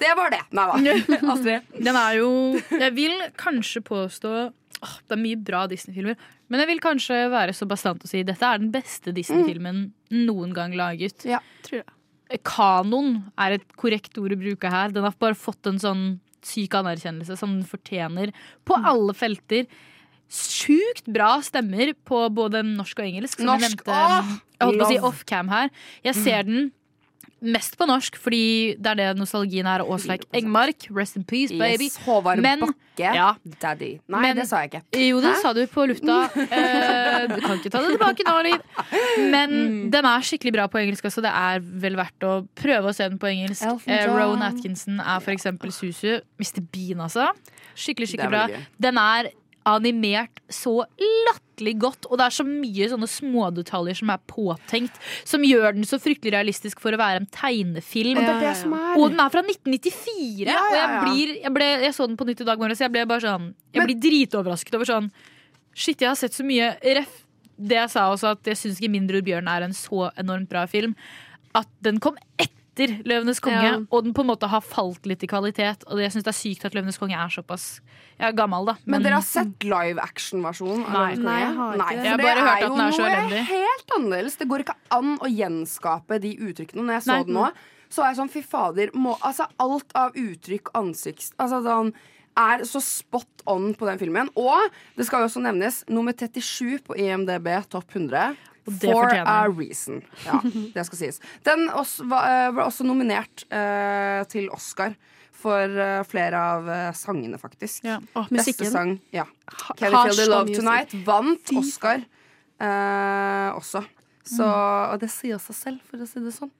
Det var det. Nei da. Astrid. Den er jo Jeg vil kanskje påstå åh, Det er mye bra Disney-filmer. Men jeg vil kanskje være så bastant å si dette er den beste Disney-filmen noen gang laget. Ja. Tror jeg. Kanon er et korrekt ord å bruke her. Den har bare fått en sånn syk anerkjennelse som den fortjener på Mm. alle felter. Sjukt bra stemmer på både norsk og engelsk. Som Norsk, jeg nevnte å si off-cam her. Jeg ser den mest på norsk, fordi det er det nostalgien er. Åsleik Engmark, rest in peace, baby. Yes, Håvard Men- Bakke. Ja. Daddy. Nei, Men- det sa jeg ikke. Jo, det Hæ? sa du på lufta. Eh, du kan ikke ta det tilbake nå, Liv. Men Mm. den er skikkelig bra på engelsk også. Det er vel verdt å prøve å se den på engelsk. Eh, Rowan Atkinson er for eksempel Susu. Mr. Bean, altså. Skikkelig, skikkelig bra. Den er animert så latterlig godt, og det er så mye sånne smådetaljer som er påtenkt, som gjør den så fryktelig realistisk for å være en tegnefilm. Det som er Og den er fra 1994! Ja, Og ja, jeg, blir, jeg, ble, jeg så den på nytt i dag morges, så jeg ble bare sånn Jeg blir dritoverrasket over sånn Shit, jeg har sett så mye ref. Det jeg sa også, at jeg syns ikke 'Mindre bjørn' er en så enormt bra film. At den kom etter 'Løvenes konge', Ja. og den på en måte har falt litt i kvalitet. Og jeg syns det er sykt at 'Løvenes konge' er såpass Jeg er gammel, da. Men dere har sett live action-versjonen? Nei. Nei, jeg har ikke Nei, det. Jeg har det bare hørt er at jo den er så noe helt annerledes. Det går ikke an å gjenskape de uttrykkene. Når jeg så Nei. den nå, så er jeg sånn fy fader må, Altså alt av uttrykk, ansikt Altså sånn er så spot on på den filmen. Og det skal jo også nevnes nummer 37 på IMDb Topp 100. For a reason. Ja, det skal sies. Den også, var, ble også nominert eh, til Oscar for uh, flere av uh, sangene, faktisk. Ja. Å, Beste sang. Ja. Can har Feel The Love. Tonight vant Oscar uh, også. Så, Mm. og det sier seg selv, for å si det sånn.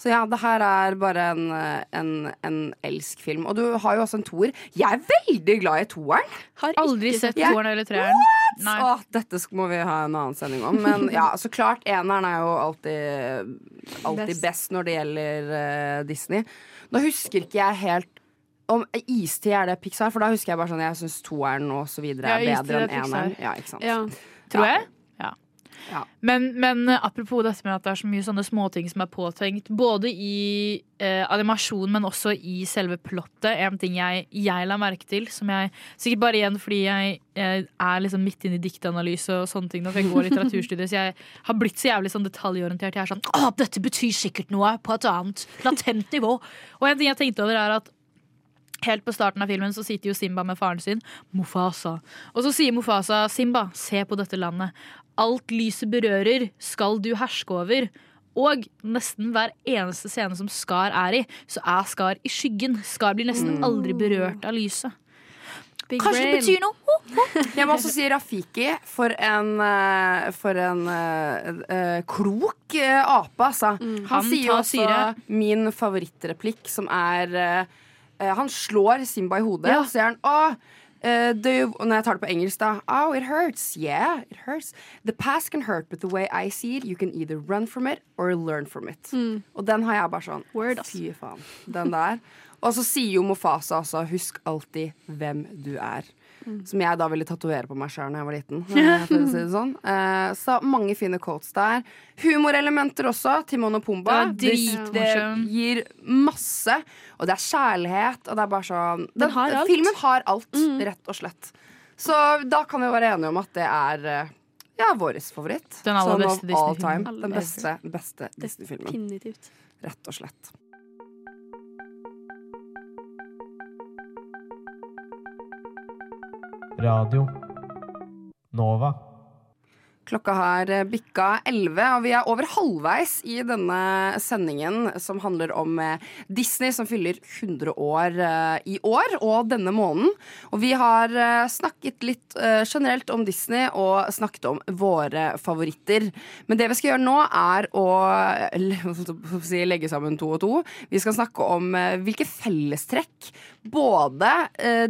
Så ja, det her er bare en, eh, en, en elsk-film. Og du har jo også en toer. Jeg er veldig glad i toeren. Har Aldri ikke sett toeren eller treeren. Nei. Åh, dette må vi ha en annen sending om. Men ja, så klart, eneren er jo alltid, alltid Best. best når det gjelder uh, Disney. Nå husker ikke jeg helt om Istid er det Pixar, for da husker jeg bare sånn Jeg syns toeren og så videre er ja, bedre enn eneren. Ja, ikke sant? Ja. Tror Ja. jeg. Ja. Men, men eh, apropos dette med at det er så mye sånne småting som er påtenkt, både i eh, animasjon, men også i selve plottet. En ting jeg, jeg la merke til, som jeg Sikkert bare igjen fordi jeg, jeg er liksom midt inne i diktanalyse og sånne ting. Når jeg går litteraturstudier, så jeg har blitt så jævlig sånn detaljorientert. Jeg er sånn Å, dette betyr sikkert noe på et annet latent nivå. Og en ting jeg tenkte over, er at Helt på starten av filmen så sitter jo Simba med faren sin, Mufasa. Og så sier Mufasa, Simba, se på dette landet. Alt lyset berører, skal du herske over. Og nesten hver eneste scene som Skar er i, så er Skar i skyggen. Skar blir nesten aldri berørt av lyset. Big Kanskje det betyr noe? Jeg må også si Rafiki for en, eh, for en uh, eh, klok ape, altså. Han, Han sier jo også syre. min favorittreplikk, som er eh, Han slår Simba i hodet, Ja. og så sier han Å, do you, når jeg tar det på engelsk, da Oh, it hurts. Yeah, it hurts. The past can hurt, but the way I see it, you can either run from it or learn from it. Og den har jeg bare sånn Word. Fy faen. Den der. Og så sier jo Mofasa også Husk alltid hvem du er. Som jeg da ville tatovere på meg sjøl da jeg var liten. For å si det sånn. Uh, så mange fine quotes der. Humorelementer også. Timon og Pumba. Det Det, det gir masse. Og det er kjærlighet, og det er bare sånn den, har alt. Filmen har alt, rett og slett. Så da kan vi være enige om at det er uh, ja, vår favoritt. Den aller Sånn beste Disney-filmen. Den beste, beste Disney-filmen. Rett og slett. Radio Nova. Klokka har eh, bikka 11, og vi er over halvveis i denne sendingen som handler om eh, Disney som fyller 100 år eh, i år og denne måneden. Og vi har snakket litt generelt om Disney og snakket om våre favoritter. Men det vi skal gjøre nå, er å legge sammen to og to. Vi skal snakke om hvilke fellestrekk både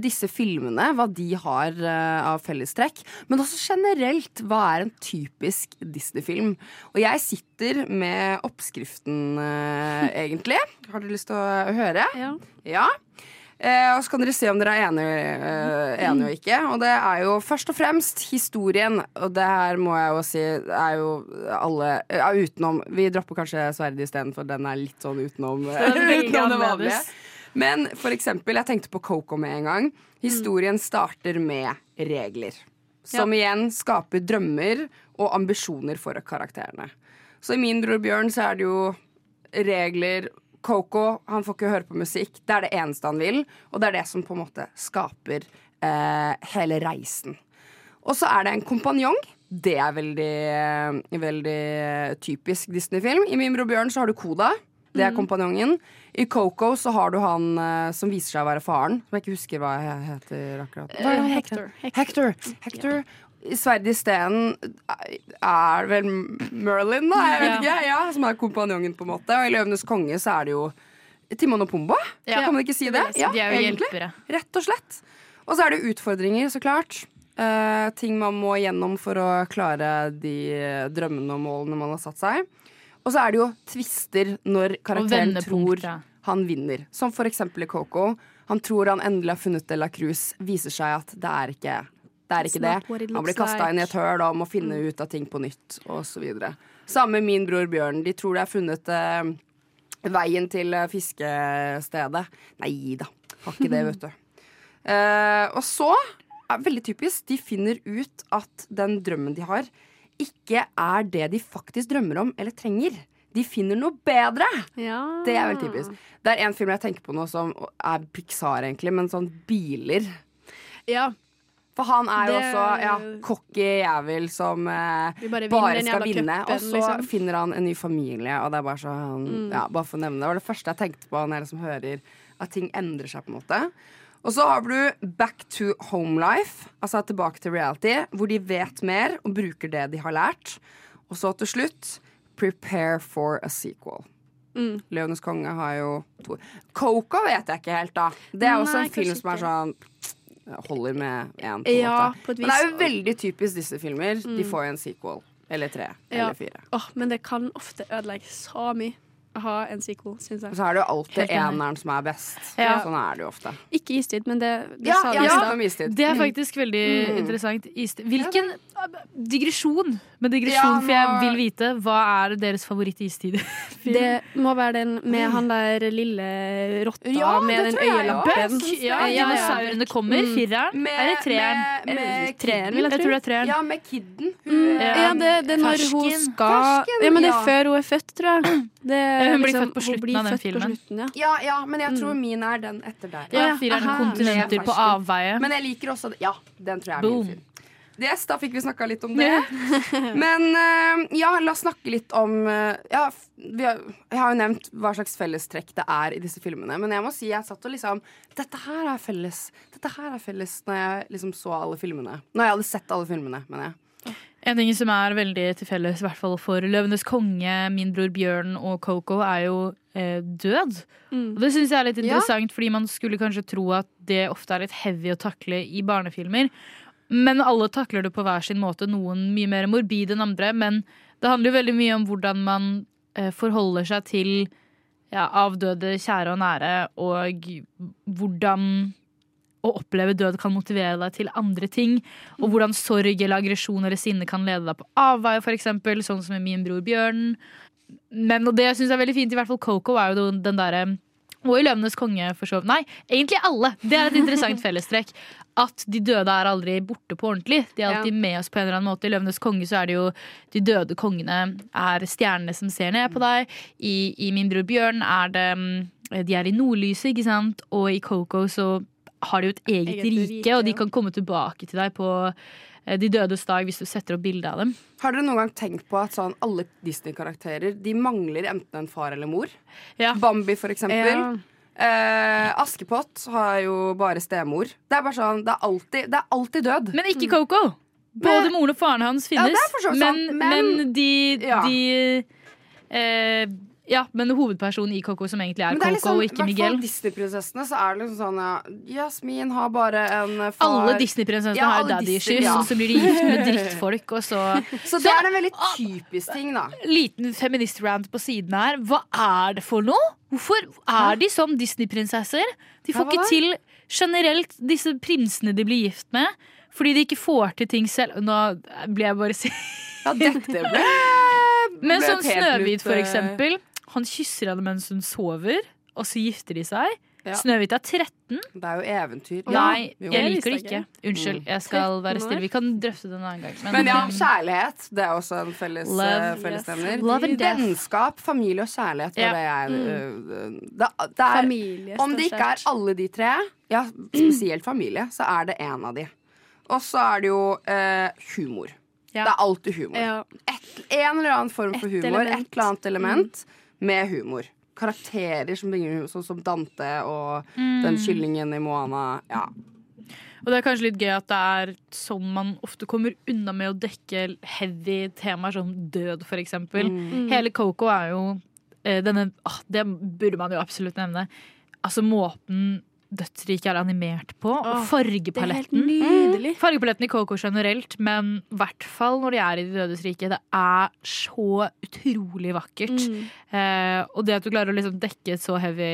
disse filmene, hva de har av fellestrekk, men også generelt hva er en typisk Disney-film. Og jeg sitter med oppskriften, eh, egentlig. Har dere lyst til å høre? Ja. Ja. Eh, og så kan dere se om dere er enige, eh, enige og ikke. Og det er jo først og fremst historien. Og det her må jeg jo si er jo alle ja, Utenom Vi dropper kanskje sverdet istedenfor, den er litt sånn utenom, veldig utenom det vanlige. Men for eksempel, jeg tenkte på Coco med en gang. Historien starter med regler. Som igjen skaper drømmer og ambisjoner for karakterene. Så i Min bror Bjørn så er det jo regler. Coco han får ikke høre på musikk. Det er det eneste han vil, og det er det som på en måte skaper eh, hele reisen. Og så er det en kompanjong. Det er veldig, veldig typisk Disney-film. I Min bror Bjørn så har du Koda. Det er Mm. kompanjongen. I Coco så har du han eh, som viser seg å være faren. Som jeg ikke husker hva jeg heter akkurat. Hva er det han heter? Hector. Hector. Hector. Sverd i stenen er vel Merlin, da? Jeg vet ikke. Ja, som er kompanjongen, på en måte. Og i Løvenes konge så er det jo Timon og Pumba. Ja. Kan man ikke si det? Ja, De er jo egentlig. hjelpere. Rett og slett. Og så er det utfordringer, så klart. Eh, ting man må gjennom for å klare de drømmene og målene man har satt seg. Og så er det jo tvister når karakteren tror han vinner. Som for eksempel i Coco. Han tror han endelig har funnet Dela Cruz. Viser seg at det er ikke det. Er ikke det. Han blir kasta inn i et høl og må finne ut av ting på nytt, osv. Samme med min bror Bjørn. De tror de har funnet eh, veien til eh, fiskestedet. Nei da, har ikke det, vet du. Eh, og så, er veldig typisk, de finner ut at den drømmen de har, ikke er det de faktisk drømmer om eller trenger. De finner noe bedre! Det er veldig typisk. Det er en film jeg tenker på nå som er Pixar, egentlig, men sånn biler. Ja. For han er jo Det- også ja, cocky jævel som eh, bare bare, skal vinne. Køppen, Og så liksom. finner han en ny familie, og det er bare sånn Mm. ja, Bare for å nevne det. Det var det første jeg tenkte på når jeg liksom hører at ting endrer seg, på en måte. Og så har du Back to Home Life, altså tilbake til reality, hvor de vet mer og bruker det de har lært. Og så til slutt Prepare for a sequel. Mm. Løvenes konge har jo to Coco vet jeg ikke helt, da. Det er også en film som er sånn Holder med én, på en Ja, måte. på Men det er jo veldig typisk disse filmer. De Mm. får jo en sequel. Eller tre. Ja. Eller fire. Oh, men det kan ofte ødelegge så mye ha en sequel, syns jeg. Og så er det jo alltid eneren som er best. Ja. Sånn er det jo ofte. Ikke istid, men det, det Ja, sa ja, vi i ja. Det er Mm. faktisk veldig Mm. interessant. Istid. Hvilken digresjon med digresjon, Ja, for jeg vil vite. Hva er deres favoritt-istid? Det må være den med han der lille rotta Ja, med det den øyelappen. Ja, dinosaurene kommer. Fireren? Med, Er det treeren? Med, med Treeren, kidden. vil jeg. Jeg tro. det er treeren. Ja, med kidden. Mm, eh, ja, det, det er når hun skal Fersken, Ja, men det er før hun er født, tror jeg. Det hun blir liksom- født på slutten av den filmen. slutten, ja. ja, ja, men jeg tror min er den etter der. Ja, ja. aha. kontinenter på avveie. Men jeg liker også Ja, den tror jeg er Boom. min film. Yes, da fikk vi snakka litt om det. Men eh, ja, la oss snakke litt om eh, ja, vi har, Jeg har jo nevnt hva slags fellestrekk det er i disse filmene. Men jeg må si jeg satt og liksom Dette her er felles. Dette her er felles når jeg liksom så alle filmene. Når jeg hadde sett alle filmene, mener jeg. En ting som er veldig til felles, i hvert fall for Løvenes konge, Min bror Bjørn og Coco, er jo eh, død. Mm. Og det syns jeg er litt Ja. interessant, fordi man skulle kanskje tro at det ofte er litt heavy å takle i barnefilmer. Men alle takler det på hver sin måte. Noen mye mer morbid enn andre. Men det handler jo veldig mye om hvordan man eh, forholder seg til ja, avdøde kjære og nære, og hvordan å oppleve død kan motivere deg til andre ting. Og hvordan sorg eller aggresjon eller sinne kan lede deg på avveier, eksempel, sånn som med min bror Bjørn. Men og det jeg syns er veldig fint, i hvert fall Coco, er jo den derre og i Løvenes konge, for så vidt. Nei, egentlig alle. Det er et interessant fellestrekk. At de døde er aldri borte på ordentlig. De er alltid med oss på en eller annen måte. I Løvenes konge så er det jo de døde kongene er stjernene som ser ned på deg. I, i Min bror Bjørn er det mm, De er i nordlyset, ikke sant. Og i Coco så har de jo et eget, Eget rike, rike, og de kan komme tilbake til deg på eh, de dødes dag hvis du setter opp bilde av dem. Har dere noen gang tenkt på at sånn alle Disney-karakterer De mangler enten en far eller mor? Bambi, for eksempel. Ja. Eh, Askepott har jo bare stemor. Det er bare sånn, det er alltid, det er alltid død. Men ikke Coco! Både moren og faren hans Ja, finnes, er så men, men, men- de, Ja. de eh, Ja, men hovedpersonen i Coco, som egentlig er, er Coco liksom, og i ikke hvert Miguel fall Disney-prinsessene, så er det liksom sånn ja, Jasmin har bare en far Alle Disney-prinsessene Ja, har daddy issues, ja. og så blir de gift med drittfolk, og så Så det er en veldig typisk ting, da. Liten feminist-rant på siden her. Hva er det for noe? Hvorfor er de som Disney-prinsesser? De får ikke til generelt disse prinsene de blir gift med. Fordi de ikke får til ting selv. Nå blir jeg bare si Ja, dette ble Men som sånn Snøhvit, for eh, eksempel. Han kysser henne mens hun sover, og så gifter de seg. Ja. Snøhvit er 13. Det er jo eventyr. Nei, jeg liker det ikke. Unnskyld, Mm. jeg skal være stille. Vi kan drøfte det en annen gang. Men ja, um, kjærlighet. Det er også en felles, eh, fellesnevner. Vennskap, familie og kjærlighet Ja. det jeg Mm. øh, det, det er, Familie, Om det ikke er alle de tre, ja, spesielt familie, så er det en av de. Og så er det jo eh, humor. Det er alltid humor. Ja. Et, en eller annen form for Et humor. element. Et eller annet element med humor. Karakterer som bringer humor, sånn som Dante og Mm. den kyllingen i Moana. Ja. Og det er kanskje litt gøy at det er sånn man ofte kommer unna med å dekke heavy temaer som død, for eksempel. Mm. Hele Coco er jo eh, denne ah, Det burde man jo absolutt nevne. Altså måten Dødsriket er animert på, Åh, fargepaletten. det er helt nydelig. Fargepaletten i Coco generelt, men i hvert fall når de er i De dødes rike. Det er så utrolig vakkert. Mm. Eh, og det at du klarer å liksom dekke et så heavy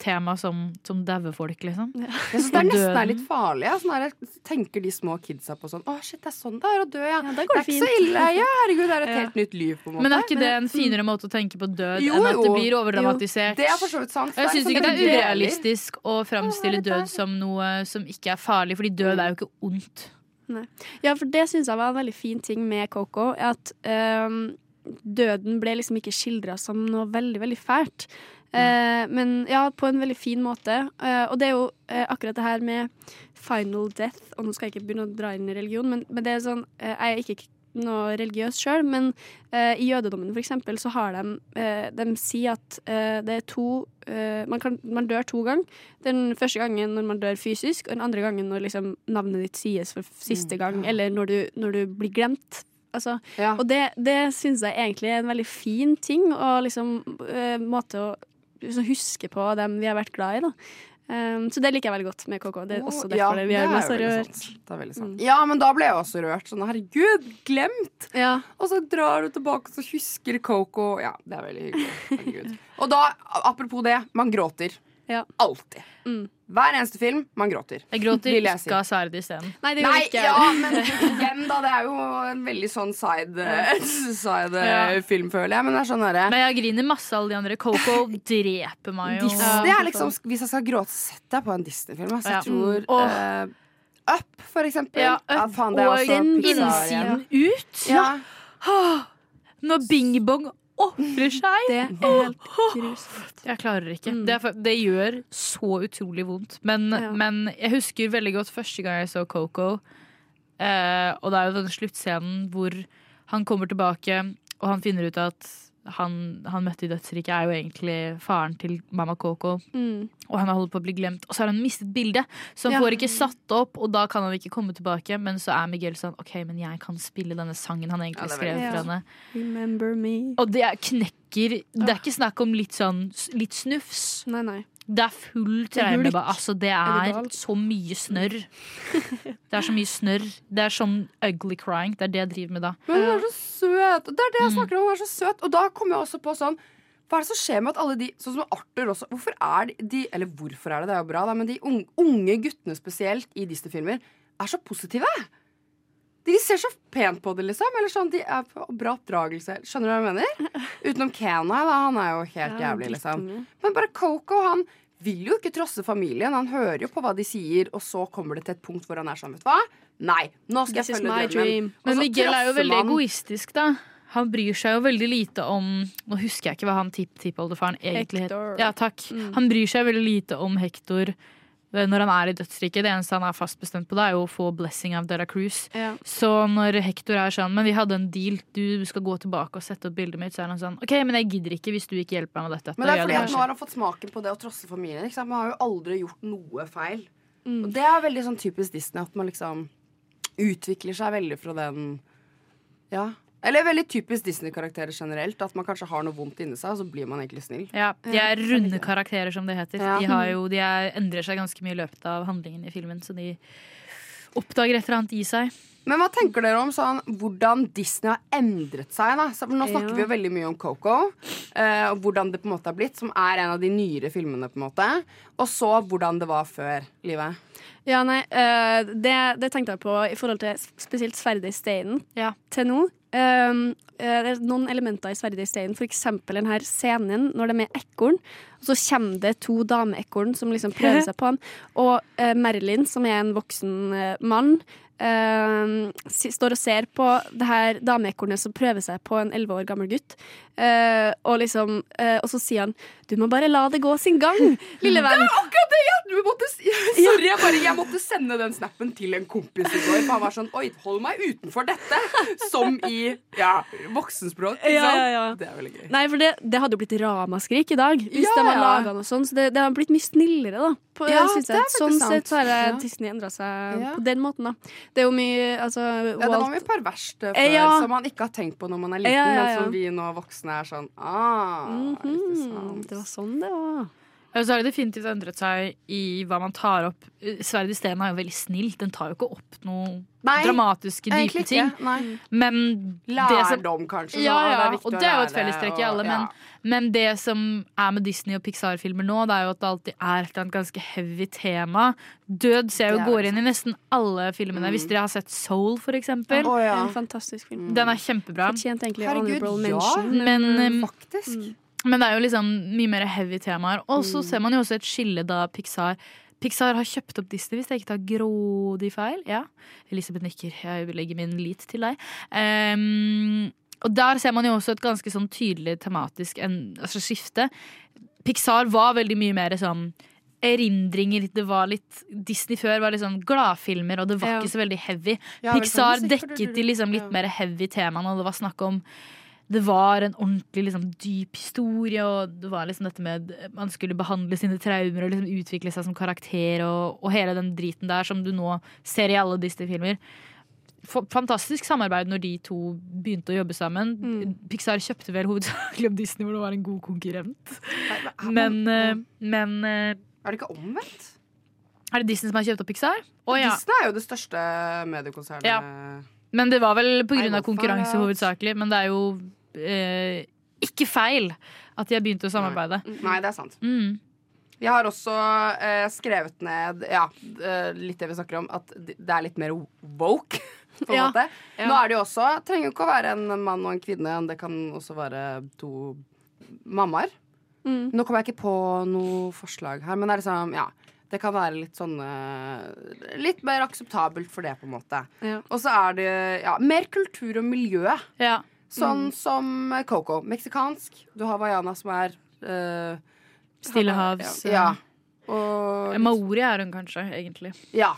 tema som, som daue folk, liksom. Jeg synes det er nesten er litt farlig. Ja. Sånn jeg tenker de små kidsa på sånn Å, shit, det er sånn det er å dø, ja. ja det går er fint. ikke så ille. Ja, herregud, det er et Ja. helt nytt liv, på en måte. Men er ikke det en finere måte å tenke på død Jo, enn at det blir overdramatisert? Jo, det er for så vidt sant. Jeg Det syns ikke det er urealistisk å framstille død som noe som ikke er farlig, fordi død er jo ikke ondt. Nei. Ja, for det syns jeg var en veldig fin ting med Coco. At um, døden ble liksom ikke skildra som noe veldig, veldig fælt. Eh, men ja, på en veldig fin måte. Eh, og det er jo eh, akkurat det her med final death Og nå skal jeg ikke begynne å dra inn i religion, men, men det er sånn eh, Jeg er ikke noe religiøs sjøl, men eh, i jødedommen for eksempel så har de eh, De sier at det er to man, kan, man dør to ganger. Den første gangen når man dør fysisk, og den andre gangen når liksom navnet ditt sies for siste gang, eller når du, når du blir glemt. Altså, Og det, det syns jeg egentlig er en veldig fin ting, og liksom uh, måte å liksom huske på dem vi har vært glad i. da. Um, så det liker jeg veldig godt med KK. Det er også derfor ja, det vi det gjør er meg så rørt. sant. Ja, men da ble jeg også rørt. Sånn, herregud, glemt! Og så drar du tilbake, og så husker Coco. Ja, det er veldig hyggelig. Og da, apropos det, man gråter. Alltid. Hver eneste film, man gråter. Jeg gråter vil jeg si. ikke av sverdet isteden. Nei, det Nei, ikke ja, men igjen, da. Det er jo en veldig sånn side, side Ja. film, føler jeg. Men det er sånn herre Men jeg griner masse alle de andre. Coco dreper meg jo. Disney er liksom Hvis jeg skal gråte, sett setter jeg på en Disney-film. Altså, Ja. Jeg tror oh. uh, Up, for eksempel. Ja, Up faen, det er og innsiden ut. Ja. ja. Når Bing Bong ofrer seg. Det er helt grusomt. Jeg klarer ikke. Det, er, det gjør så utrolig vondt. Men, Ja. men jeg husker veldig godt første gang jeg så Coco. Eh, og det er jo denne sluttscenen hvor han kommer tilbake, og han finner ut at han, han møtte i dødsriket, er jo egentlig faren til mamma Coco. Mm. Og han har holdt på å bli glemt. Og så har han mistet bildet, så han Ja. får ikke satt opp. Og da kan han ikke komme tilbake. Men så er Miguel sånn OK, men jeg kan spille denne sangen han egentlig skrev for henne. Remember me. Og det er knekker Det er ikke snakk om litt sånn litt snufs. Nei, nei. Det er full traume. Altså, det Er så mye snørr. Det er så mye snørr. Det er sånn ugly crying. Det er det jeg driver med da. Men hun er så søt! Det er det jeg snakker om. Hun er så søt. Og da kommer jeg også på sånn Hva er det som skjer med at alle de Sånn som Arthur også. Hvorfor er de, Eller hvorfor er det, det er jo bra, da, men de unge, guttene spesielt i Disney-filmer er så positive. De ser så pent på det, liksom. Eller sånn, De er på bra oppdragelse. Skjønner du hva jeg mener? Utenom Kenai, da. Han er jo helt jævlig, liksom. Men bare Coco, han vil jo ikke trosse familien. Han hører jo på hva de sier, og så kommer det til et punkt hvor han er sånn, vet du hva? Nei, nå skal This jeg følge my drømmen. Men Miguel er jo veldig man- egoistisk, da. Han bryr seg jo veldig lite om Nå husker jeg ikke hva han tipptippoldefaren egentlig het. Ja, takk. Han bryr seg veldig lite om Hector når han er i dødsriket. Det eneste han er fast bestemt på, det er jo å få blessing av Dara Cruz. Ja. Så når Hector er sånn Men vi hadde en deal, du skal gå tilbake og sette opp bildet mitt, så er han sånn OK, men jeg gidder ikke hvis du ikke hjelper meg med dette. Men det er fordi at nå har han fått smaken på det å trosse familien. Ikke sant? Man har jo aldri gjort noe feil. Og det er veldig sånn typisk Disney at man liksom utvikler seg veldig fra den Ja. Eller veldig typisk Disney-karakterer generelt. At man kanskje har noe vondt inni seg, og så blir man egentlig snill. Ja, De er runde karakterer, som det heter. Ja. De, har jo, de er, endrer seg ganske mye i løpet av handlingen i filmen, så de oppdager et eller annet i seg. Men hva tenker dere om sånn, hvordan Disney har endret seg? Da? Så, nå snakker Ja. vi jo veldig mye om Coco, eh, og hvordan det på en måte har blitt, som er en av de nyere filmene. på en måte Og så hvordan det var før livet. Ja, nei, eh, det, det tenkte jeg på i forhold til spesielt Sverdet i steinen til nå. Eh, det er noen elementer i Sverige i steinen. For eksempel den scenen når de er med ekorn. Og så kommer det to dameekorn som liksom prøver seg på ham. Og uh, Merlin, som er en voksen uh, mann, står og ser på det her dameekornet som prøver seg på en elleve år gammel gutt. Eh, og liksom eh, Og så sier han 'du må bare la det gå sin gang', lille venn. Det er akkurat det! Ja. måtte, sorry, jeg, bare, jeg måtte sende den snappen til en kompis i går. For han var sånn Oi, hold meg utenfor dette! Som i ja, voksenspråk. Ja, ja. Det er veldig gøy. Nei, for det, det hadde jo blitt ramaskrik i dag hvis Ja, de hadde laga noe sånt. Så det, det har blitt mye snillere, da. På, Ja, synes det jeg. Sånn sett så har. Disney endra seg på den måten, da. Det er jo mye altså, Ja, det var mye perverst eh, før, ja. som man ikke har tenkt på når man er liten, ja, ja. men som vi nå voksne er sånn ah, mm -hmm. Det var sånn det var. Ja, så har det definitivt endret seg i hva man tar opp. Sverd i stenen er jo veldig snilt. Den tar jo ikke opp noe Nei, dramatiske, dype ting. Men det som- Lærdom, kanskje. Ja, ja, det og det er jo et fellestrekk i alle. Men, ja. men det som er med Disney- og Pixar-filmer nå, det er jo at det alltid er et ganske heavy tema. Død ser jeg jo går inn i nesten alle filmene. Mm. Hvis dere har sett Soul, for eksempel. Oh, ja. En fantastisk film. Den er kjempebra. Egentlig Herregud, honorable ja, men, Men, faktisk. Faktisk. Men det er jo liksom mye mer heavy temaer. Og så Mm. ser man jo også et skille da Pixar Pixar har kjøpt opp Disney, hvis jeg ikke tar grådig feil. Ja. Elisabeth nikker. Jeg vil legge min lit til deg. Um, og der ser man jo også et ganske sånn tydelig tematisk en, altså skifte. Pixar var veldig mye mer sånn erindringer. Det var litt Disney før var sånn gladfilmer, og det var Ja. ikke så veldig heavy. Ja, Pixar dekket de liksom litt mer heavy temaene, og det var snakk om det var en ordentlig liksom, dyp historie, og det var liksom dette med at man skulle behandle sine traumer og liksom utvikle seg som karakter, og, og hele den driten der som du nå ser i alle Disney-filmer. Fantastisk samarbeid når de to begynte å jobbe sammen. Pixar kjøpte vel hovedsakelig om Disney, hvor det var en god konkurrent. Men, eh, men eh, Er det ikke omvendt? Er det Disney som har kjøpt opp Pixar? Å, ja. Disney er jo det største mediekonsernet. Ja. Men det var vel av konkurranse hovedsakelig. Men det er jo eh, ikke feil at de har begynt å samarbeide. Nei, det er sant. Mm. Jeg har også eh, skrevet ned Ja, eh, litt det vi snakker om, at det er litt mer woke. På en Ja, måte. ja. Nå er det jo også Trenger jo ikke å være en mann og en kvinne. Det kan også være to mammaer. Mm. Nå kommer jeg ikke på noe forslag her, men det er liksom Ja. Det kan være litt sånn Litt mer akseptabelt for det, på en måte. Ja. Og så er det ja, mer kultur og miljø. Ja. Sånn Mm. som Coco. Meksikansk. Du har Vaiana, som er eh, Stillehavs Ja. ja. Og Maori er hun kanskje, egentlig. Ja.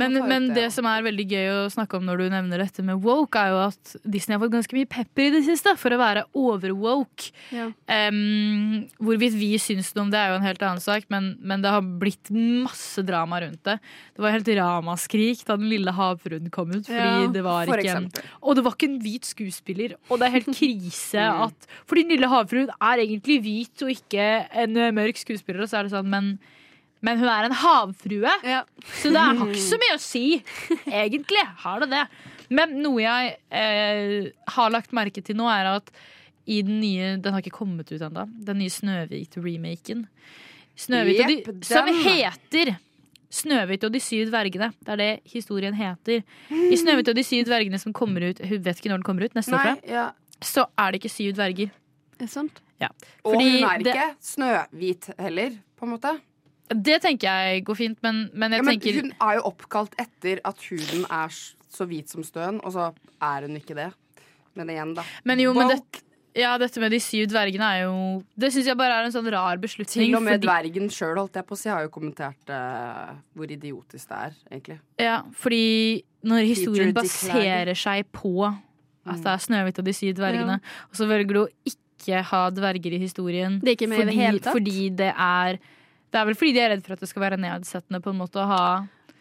Men, men det, det ja. som er veldig gøy å snakke om når du nevner dette med woke, er jo at Disney har fått ganske mye pepper i det siste for å være overwoke. Ja. Um, hvorvidt vi syns noe om det, er jo en helt annen sak, men, men det har blitt masse drama rundt det. Det var helt ramaskrik da Den lille havfruen kom ut, fordi Ja, det var ikke eksempel. Og det var ikke en hvit skuespiller, og det er helt krise Mm. at For Den lille havfruen er egentlig hvit og ikke en mørk skuespiller, og så er det sånn, men men hun er en havfrue, Ja. så det har ikke så mye å si. Egentlig har det det. Men noe jeg eh, har lagt merke til nå, er at i den nye Den har ikke kommet ut ennå. Den nye Snøhvit-remaken. Snøhvit yep, som heter Snøhvit og de syv dvergene. Det er det historien heter. I Snøhvit og de syv dvergene som kommer ut Hun vet ikke når den kommer ut, neste år, ja. Så er det ikke syv dverger. Er det sant? Ja. Og hun er ikke snøhvit heller, på en måte. Det tenker jeg går fint, men, men jeg Ja, men tenker hun er jo oppkalt etter at huden er så hvit som støen, og så er hun ikke det. Men igjen, da. Men jo, men det, ja, dette med de syv dvergene er jo Det syns jeg bare er en sånn rar beslutning. Til og med fordi, dvergen sjøl, holdt jeg på å si, har jo kommentert uh, hvor idiotisk det er, egentlig. ja, fordi når historien baserer seg på at det er Snøhvit og de syv dvergene, og så velger du å ikke ha dverger i historien Det er ikke med i det fordi, hele tatt? fordi det er Det er vel fordi de er redd for at det skal være nedsettende på en måte å ha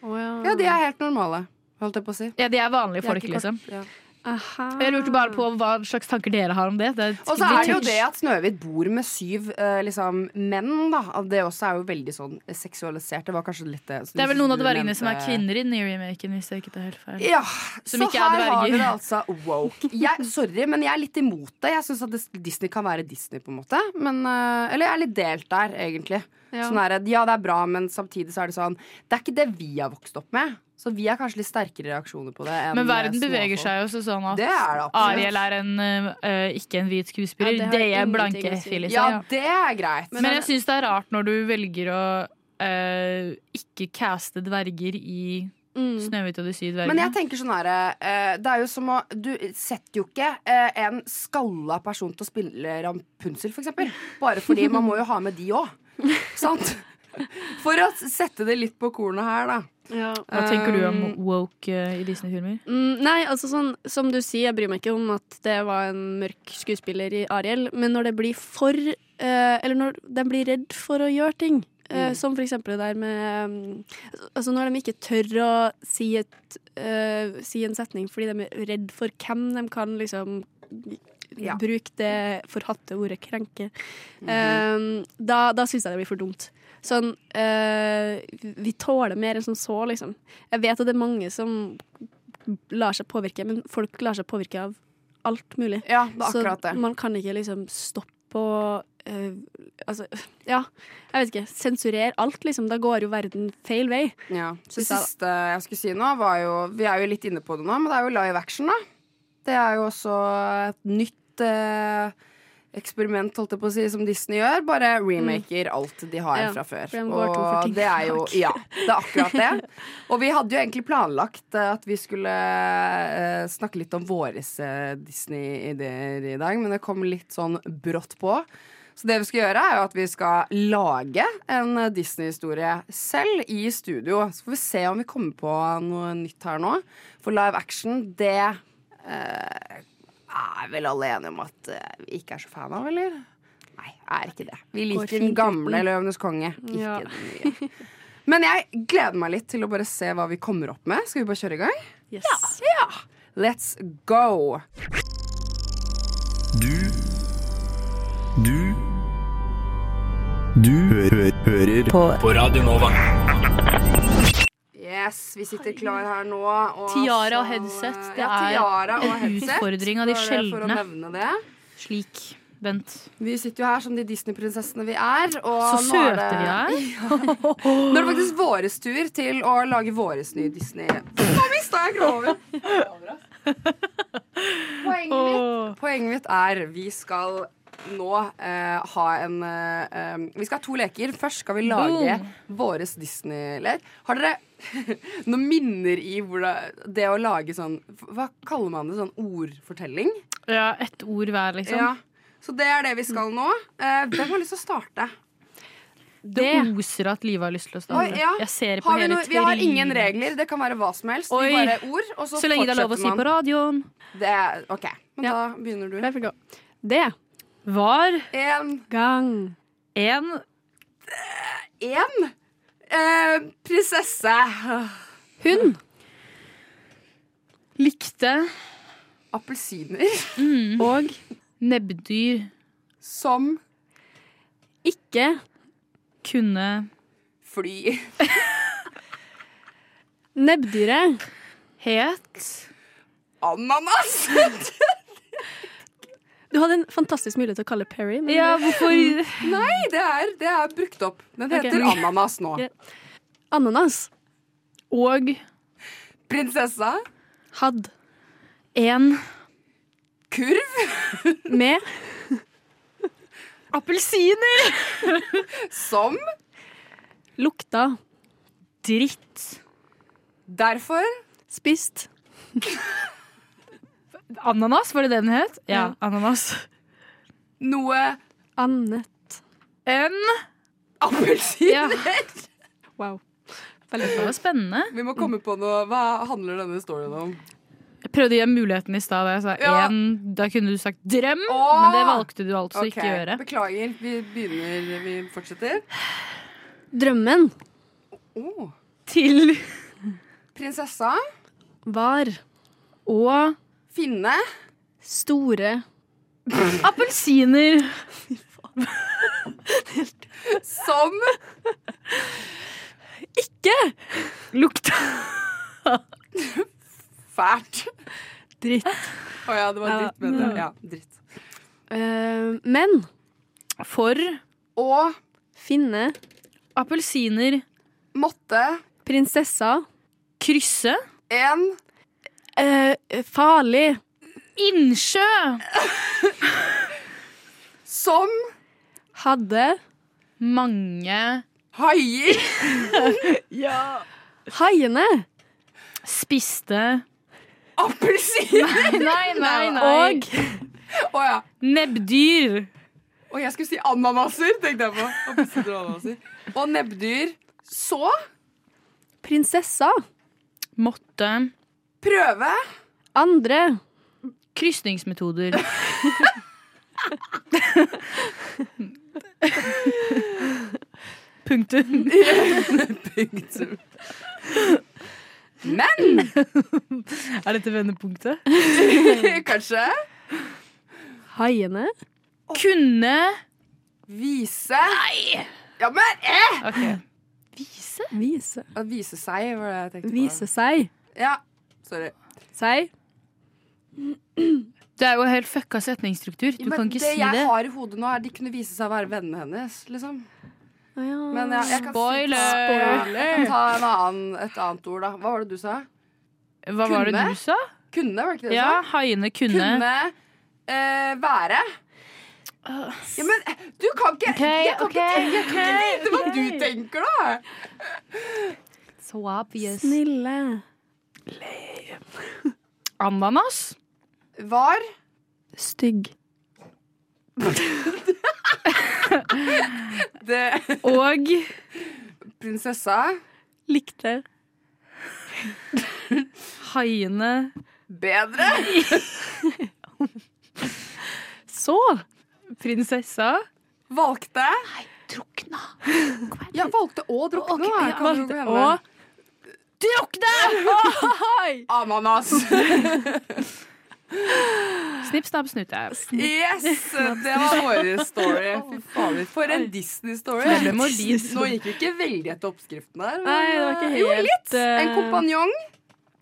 oh, ja. Ja, de er helt normale, holdt jeg på å si. Ja, de er vanlige De er folk, ikke liksom. kort- ja. Aha. Jeg lurte bare på hva slags tanker dere har om det. det Og så er det jo det at Snøhvit bor med syv eh, liksom, menn, da. Det også er jo veldig sånn seksualisert. Det var kanskje litt det Det er vel noen av dvergene som er kvinner i den remaken, hvis jeg ikke tar helt feil. Ja, Som så er her har dere altså woke. Jeg, sorry, men jeg er litt imot det. Jeg syns at Disney kan være Disney, på en måte. Men, eh, eller jeg er litt delt der, egentlig. Ja. Sånn her, ja, det er bra, men samtidig så er det sånn Det er ikke det vi har vokst opp med. Så vi har kanskje litt sterkere reaksjoner på det. Enn Men verden beveger seg jo sånn at Det er det. Ariel er en, uh, ikke en hvit skuespiller. Ja, det det er blanke. Phyllis. Ja, det er greit. Men, jeg syns det er rart når du velger å uh, ikke caste dverger i Snøhvit og de syv dvergene. Men jeg tenker sånn her uh, Det er jo som å Du setter jo ikke uh, en skalla person til å spille Rampunsel, for eksempel. Bare fordi man må jo ha med de òg. Sant? For å sette det litt på kornet her, da. Hva tenker du om Um, woke øh, i Disney-filmer? Mm, nei, altså sånn Som du sier, jeg bryr meg ikke om at det var en mørk skuespiller i Ariel, men når det blir for uh, Eller når de blir redd for å gjøre ting, uh, Mm. som for eksempel det der med um, Altså når de ikke tør å si, et, uh, si en setning fordi de er redd for hvem de kan liksom Ja. bruke det forhatte ordet krenke. Mhm. Eh, da da syns jeg det blir for dumt. Sånn eh, Vi tåler mer enn som så, liksom. Jeg vet at det er mange som lar seg påvirke, men folk lar seg påvirke av alt mulig. Ja, det er akkurat det. Så man kan ikke liksom stoppe og eh, Altså, ja, jeg vet ikke. Sensurere alt, liksom. Da går jo verden feil vei. Ja. Det siste jeg skulle si nå, var jo Vi er jo litt inne på det nå, men det er jo live action, da. Det er jo også et nytt eh, eksperiment, holdt jeg på å si, som Disney gjør. Bare remaker alt de har Mm. Ja, fra før. Og det er jo. Ja, det er akkurat det. Og vi hadde jo egentlig planlagt eh, at vi skulle uh, snakke litt om våre uh, Disney-ideer i dag, men det kom litt sånn brått på. Så det vi skal gjøre, er jo at vi skal lage en eh, Disney-historie selv i studio. Så får vi se om vi kommer på noe nytt her nå. For live action, det eh, er vel alle enige om at eh, vi ikke er så fan av, eller? Nei, er ikke det. Vi liker den gamle. Løvenes konge, ikke Ja. den nye. Men jeg gleder meg litt til å bare se hva vi kommer opp med. Skal vi bare kjøre i gang? Yes. Ja. Let's go. Du Du Du hø hører på. på Radio Nova. Yes, vi sitter klar her nå. Og Tiara og headset. Det ja, tiara og en headset. utfordring av de sjeldne. Slik. Bent. Vi sitter jo her som de Disney-prinsessene vi er. Så søte vi er. Ja. Nå er det faktisk vår tur til å lage våres nye Disney. Nå mista jeg kroven! Poenget mitt, poenget mitt er vi skal nå eh, ha en eh, eh, Vi skal ha to leker. Først skal vi lage våres Disney-lek. Har dere noen minner i hvordan det å lage sånn Hva kaller man det? Sånn ordfortelling? Ja, ett ord hver, liksom. Ja. Så det er det vi skal nå. Eh, hvem har lyst til å starte? Det oser at Live har lyst til å starte. Oi, ja. Jeg ser på Har vi, hele vi har ingen regler. Det kan være hva som helst. Oi. Bare ord, og så, Så lenge det er lov å si på radioen. Det OK, men da begynner du. Det Var En. gang. En. En? Eh, prinsesse. Hun. Likte. Appelsiner. Og nebbdyr. Som ikke kunne fly. Nebbdyret het Ananas! Du hadde en fantastisk mulighet til å kalle Perry. Men Ja, hvorfor Nei, det er, det er brukt opp. Den heter heter ananas nå. Ja. Ananas Og Prinsessa. hadde en Kurv med appelsiner som lukta dritt. Derfor spist Ananas, var det det den het? Ja, Ja. ananas. noe annet. enn appelsiner. Ja. Wow. Det var spennende. Vi må komme på noe. Hva handler denne storyen om? Jeg prøvde å gi muligheten i stad. Ja. Da kunne du sagt drøm, Åh! men det valgte du altså okay. ikke å gjøre. Beklager. Vi begynner. Vi fortsetter. Drømmen Oh. Til Prinsessa. var å Finne. store Appelsiner Som ikke lukta fælt. dritt. Å ja, det var dritt, men det. Ja, dritt. Uh, men for å finne appelsiner måtte prinsessa Krysse. En Eh, farlig. Innsjø. som Hadde. Mange haier. Ja. Haiene. spiste Appelsiner. Nei, nei, nei. Og oh, ja. Nebbdyr. Og jeg skulle si ananaser, tenkte jeg på. Appelsiner og ananaser. Og nebbdyr. Så prinsessa. Måtte prøve Andre. Krysningsmetoder. Punktum. Punktum. Men Er dette vendepunktet? kanskje Haiene. kunne vise Nei! Ja, men eh! Okay. Vise. Vise. Å vise seg, var det jeg tenkte på. Vise seg. Ja, sorry. Seg. Det er jo helt fucka setningsstruktur. Du kan ikke det si jeg det. har i hodet nå, er de kunne vise seg å være vennene hennes, liksom. Men jeg, jeg kan Spoiler. Si, jeg kan ta en annen, et annet ord, da. Hva var det du sa? Hva var det Kunne? du sa? Kunne, var det ikke det du Ja, sa? haiene kunne. Kunne eh, være. Ja, men eh, du kan ikke okay, Jeg kan okay, ikke tenke Jeg kan ikke vite hva du tenker, da. So obvious. Snille. Ananas. Var Stygg. Og prinsessa Likte. haiene bedre? Så. Prinsessa. Valgte Drukna. Ja, valgte å drukne. Okay, ja, valgte henne? Drukne! Ananas. Snipp, snapp, snute. Yes! Det var vår story. Fy for en Disney-story. Nå gikk vi ikke veldig etter oppskriften men, Nei, det var ikke helt, Jo, litt. En eh, kompanjong,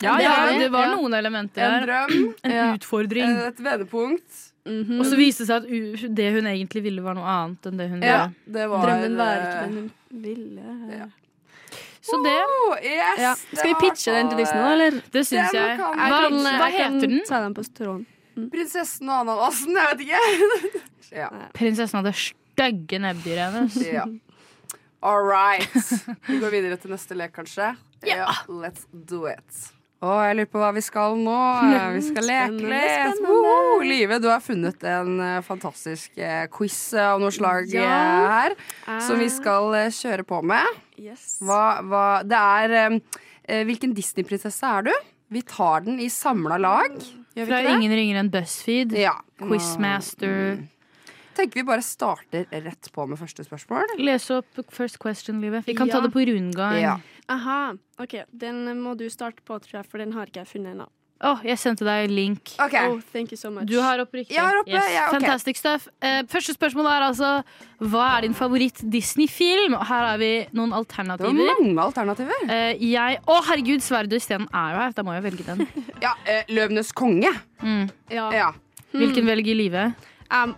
Ja, ja, det. var noen elementer en drøm, En Ja. utfordring. et vendepunkt. Mhm. Og så viste det seg at det hun egentlig ville, var noe annet enn det hun Ja, ville. det var Drømmen var ikke eh, den hun ville. Ja. Så det, Oh, yes, Ja. det Skal vi pitche den til Disney nå, eller? det syns jeg. Hva, hva heter den? ta den på mm. Prinsessen og ananasen, jeg vet ikke. ja. Prinsessen hadde stygge nebbdyret hennes. ja. All right. Vi går videre til neste lek, kanskje? Ja. Let's do it. Å, jeg lurer på hva vi skal nå. Eh, Vi skal leke litt. Woho! Live, du har funnet en eh, fantastisk eh, quiz eh, av noe slag eh, Ja. her, som vi skal eh, kjøre på med. Yes. Hva, hva Det er eh, eh, Hvilken Disney-prinsesse er du? Vi tar den i samla lag. Gjør vi Fra ikke det? Ingen ringer enn BuzzFeed. Ja. Quizmaster. Tenker vi bare starter rett på med første spørsmål. Les opp first question-livet. Vi kan Ja. ta det på rundgang. Ja. Aha. OK, den må du starte på, tror jeg, for den har ikke jeg funnet ennå. Å, jeg sendte deg link. Okay. Oh, thank you so much. Du har opp riktig. Jeg har oppe, ja, okay. Fantastic stuff. Uh, første spørsmål er altså Hva er din favoritt-Disney-film? Her har vi noen alternativer. Det var mange alternativer. Uh, jeg Å, herregud, Sverdet og Sten er jo her. Da må jeg velge den. Ja, uh, Løvenes konge. Mm. ja. Ja. Hvilken velger livet? Jeg,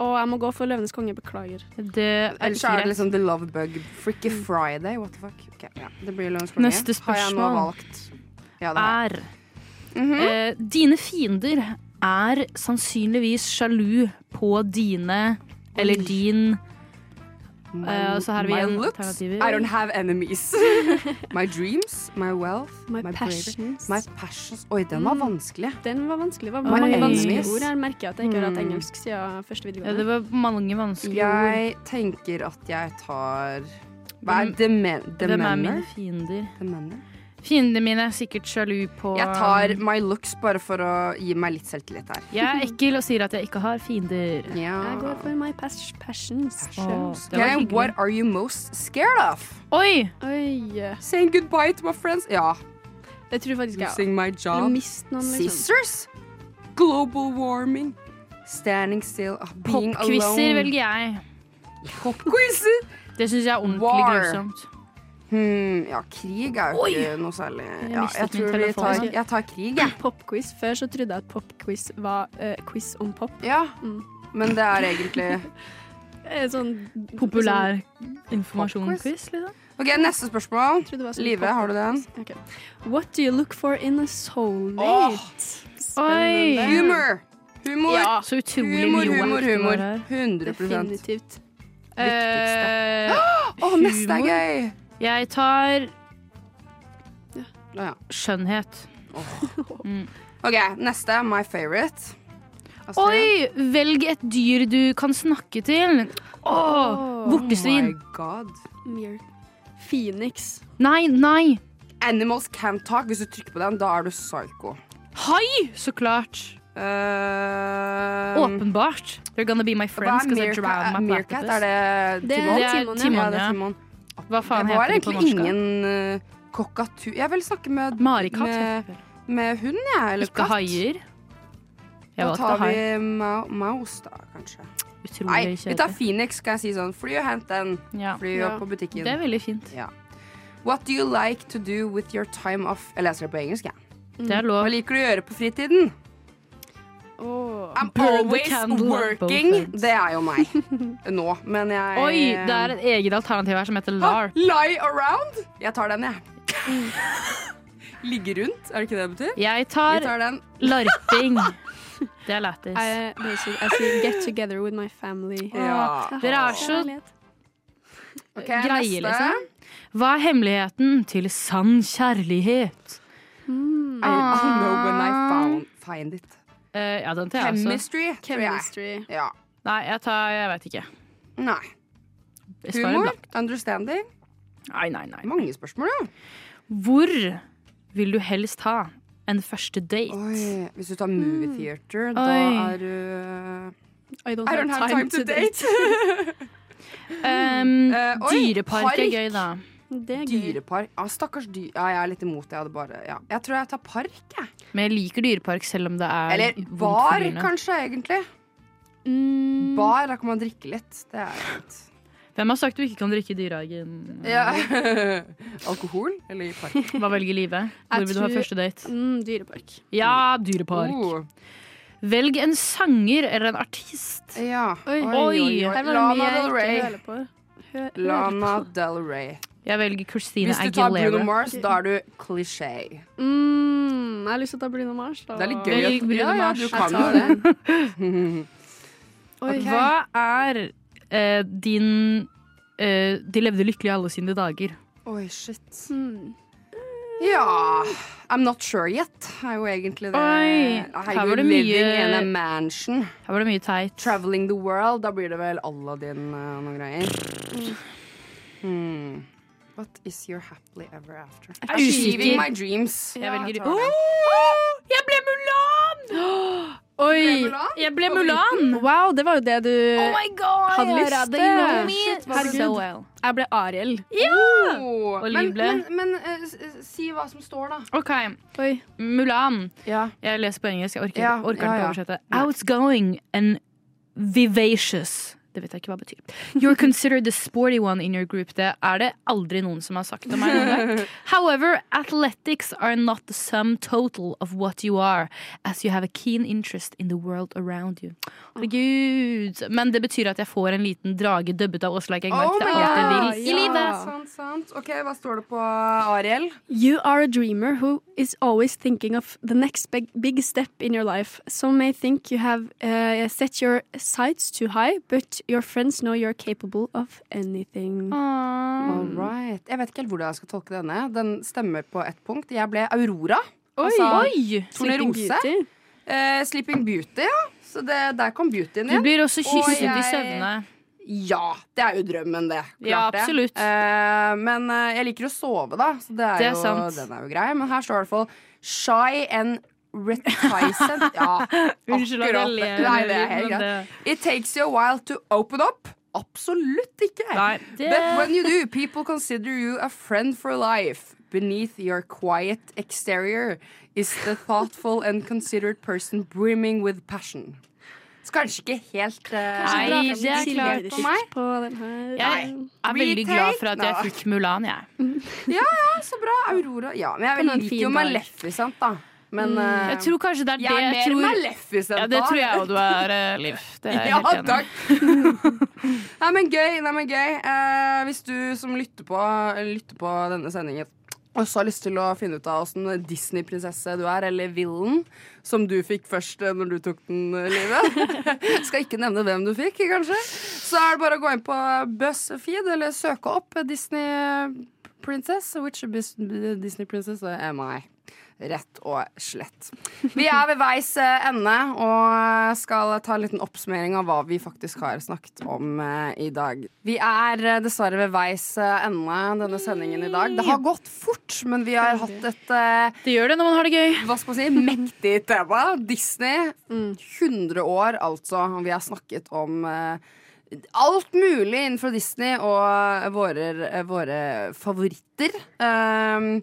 å, jeg må gå for Løvenes konge. Beklager. Det elsker er det liksom The Love Bug. Freaky Friday. What the fuck? Okay, ja. Det blir Løvenes konge. Neste Har jeg nå spørsmål valgt. Ja, jeg. er Mhm. eh, Dine fiender er sannsynligvis sjalu på dine eller din eh, og så har vi my igjen looks. alternativer. I don't have enemies. my dreams, my wealth, My, my, bravery, passions. my passions. Oi, den var Mm. vanskelig. Den var vanskelig. Det var Oi. mange vanskelige ord. Jeg merker at jeg ikke har hatt Mm. engelsk siden første Ja, det var mange vanskelige ord. Jeg tenker at jeg tar Hva er Hvem- demen Hvem er mine fiender? Demener? Fiendene mine er sikkert sjalu på Jeg tar my looks bare for å gi meg litt selvtillit her. Jeg er ekkel og sier at jeg ikke har fiender. Ja. Jeg går for my pas passions. passions. Oh, Okay, what are you most scared of? Oi! Oi. Saying goodbye to my friends. Ja. Det tror jeg faktisk jeg Losing my job. Noen, liksom. Sisters. Global warming. Standing still. ah, Being Popquizer alone. velger jeg. Popquizer. Det syns jeg er ordentlig War. grusomt. Hmm, ja, krig er jo Oi. ikke noe særlig. Ja, jeg tror vi tar, jeg tar krig, jeg. Popquiz. Før så trodde jeg at popquiz var uh, quiz om pop. Ja. Mm. Men det er egentlig Eh, Sånn Populær Popquiz? informasjonsquiz, liksom. Ok, Neste spørsmål. Trodde det var sånn Live, har du den? Okay. What do you look for in a soulmate? Oi. Humor. Humor. Ja, så utrolig humor, mye humor, humor. 100 Definitivt. Eh, Å, neste er gøy! Jeg tar Ja, ja. skjønnhet. Mm. OK, neste. My favorite. Astrid? Oi! Velg et dyr du kan snakke til. Åh, vortesvin. Oh my god. Mir. Phoenix. Nei, nei. Animals can't talk. Hvis du trykker på den, da er du psycho. Hai! Så klart. Uh, Åpenbart. They're gonna be my Hva friends er because I Meerkat? drown my Meerkat? Er det Det er Timon? Det er Timon, ja. Timon, Ja, det er Timon. Hva faen det var heter det på egentlig norsk? da? ingen uh, kokkatu... Jeg vil snakke med, Marikatt. med, med hund, jeg. Eller Ikke katt. haier. Jeg Da tar vi ma Mouse, da, kanskje. Utrolig Nei, vi tar. Phoenix, skal jeg si sånn. Fly og hent den. Ja. Fly Ja. opp på butikken. Det er veldig fint. Ja. What do you like to do with your time off? Jeg leser det på engelsk, jeg. Ja. Mm. Hva liker du å gjøre på fritiden? Åh. I'm always working. Det er jo meg. Nå, men jeg Oi, det er et eget alternativ her som heter LARP. Lie around? Jeg tar den, jeg. Ligge rundt, er det ikke det det betyr? Jeg tar tar den. larping. Det er lættis. Jeg, jeg sier get together with my family. Ja. Dere er så Kjærlighet. Greie, liksom. Hva er hemmeligheten til sann kjærlighet? Mm. I, I know when I found, find it. Eh, ja, den tar jeg også. Chemistry, tror jeg. Chemistry. Ja. Nei, jeg tar Jeg vet ikke. Nei. Jeg svarer Humor? blankt. Understanding? Nei, nei, nei. Mange spørsmål, ja. Hvor vil du helst ha en første date? Oi, hvis du tar movie theater, da Oi. er du I don't, I don't have time to date. Um, Eh, oi, dyrepark park. er gøy, da. Dyrepark. Ja, stakkars dyr. Ja, jeg er litt imot det. Jeg, hadde bare, ja. jeg tror jeg tar park, jeg. Men jeg liker dyrepark selv om det er Eller bar, kanskje, egentlig. Mm. Bar, da kan man drikke litt. Det er litt Hvem har sagt du ikke kan drikke i dyrehagen? Ja. Alkohol? Eller i park? Hva velger livet? Hvor vil du ha første date? Mm, dyrepark. Ja, dyrepark. Oh. Velg en sanger eller en artist. Ja. Oi. Oi. oi. oi. Lana Del Rey. Lana. Del Rey. Jeg velger Christina Hvis du tar Bruno Mars, da er du klisjé. Mm, jeg har lyst til å ta Bruno Mars. Da. Det er litt gøy. Jeg, Bruno ja, ja, du kan jo det. okay. Hva er eh, din eh, De levde lykkelig alle sine dager. Oi, shit. Mm. Ja I'm not sure yet, er jo egentlig det. Oi, her var det mye- in a mansion. Her var det mye teit. Traveling the world. Da blir det vel Aladdin uh, og noen greier. Hmm. What is your happily ever after? er. Achieving my dreams. Jeg velger tar oh, Jeg ble Mulan! Oi! Mulan? Jeg ble Mulan! Wow, det var jo det du Oh my god! Hadde lyst til. ble so well. Jeg ble Ariel. Oh. Og Liv Men, ble? men, men men s- s- si hva som står, da. OK. Oi. Mulan. Ja. Jeg leser på engelsk. Jeg orker, Ja, orker ja, ikke ja. oversette. Outgoing and vivacious. Det vet jeg ikke hva det betyr. You're considered the sporty one in your group. Det er det aldri noen som har sagt om meg. However, athletics are not the sum total of what you are, as you have a keen interest in the world around you. Herregud. Men det betyr at jeg får en liten drage dubbet av Åsleik Engmark. Oh det er alt jeg vil vil i livet. Sant, sant. OK, hva står det på Ariel? You are a dreamer who is always thinking of the next big, big step in your life. Some may think you have uh, set your sights too high, but your friends know you're capable of anything. All right. Jeg vet ikke helt hvordan jeg skal tolke denne. Den stemmer på ett punkt. Jeg ble Aurora. Altså, Oi! Sleeping. Beauty. Uh, Sleeping Beauty, ja. Så det, der kom beautyen Du blir også Og kysset i jeg- søvne. Ja, det er jo drømmen, det. Klart Ja, det. absolutt. Eh, men eh, jeg liker å sove, da. Så det er, Det er jo, sant. den er jo grei. Men her står det i hvert fall Shy and reticent. Ja, Unnskyld at jeg ler. Nei, det er men helt greit. It takes you a while to open up. Absolutt ikke. Nei, det But when you do, people consider you a friend for life. Beneath your quiet exterior is the thoughtful and considered person brimming with passion. Så kanskje ikke helt eh, Nei, Dra det er litt klart for meg. På den her. Jeg er veldig glad for at jeg fikk Mulan, jeg. Ja, ja, så bra. Aurora. Ja, men jeg liker fin jo dag. Maleficent, da. Men eh, Jeg tror kanskje det er jeg det er jeg mer tror Maleficent. Ja, det tror jeg òg du er, eh, Liv. Det er jeg ja, helt enig takk. nei, men gøy. Nei, men gøy. Eh, hvis du som lytter på, lytter på denne sendingen også har lyst til å finne ut av åssen Disney-prinsesse du er, eller villen, som du fikk først eh, når du tok den, Livet. Skal ikke nevne hvem du fikk, kanskje. Så er det bare å gå inn på BuzzFeed eller søke opp Disney Princess. Which Disney Princess am I? Rett og slett. Vi er ved veis eh, ende og skal ta en liten oppsummering av hva vi faktisk har snakket om eh, i dag. Vi er eh, dessverre ved veis eh, ende denne sendingen i dag. Det har gått fort, men vi har hatt et eh, Det gjør det når man har det gøy. hva skal man si, mektig tema. Disney. 100 år, altså. Og vi har snakket om eh, alt mulig innenfor Disney og våre, våre favoritter. Um,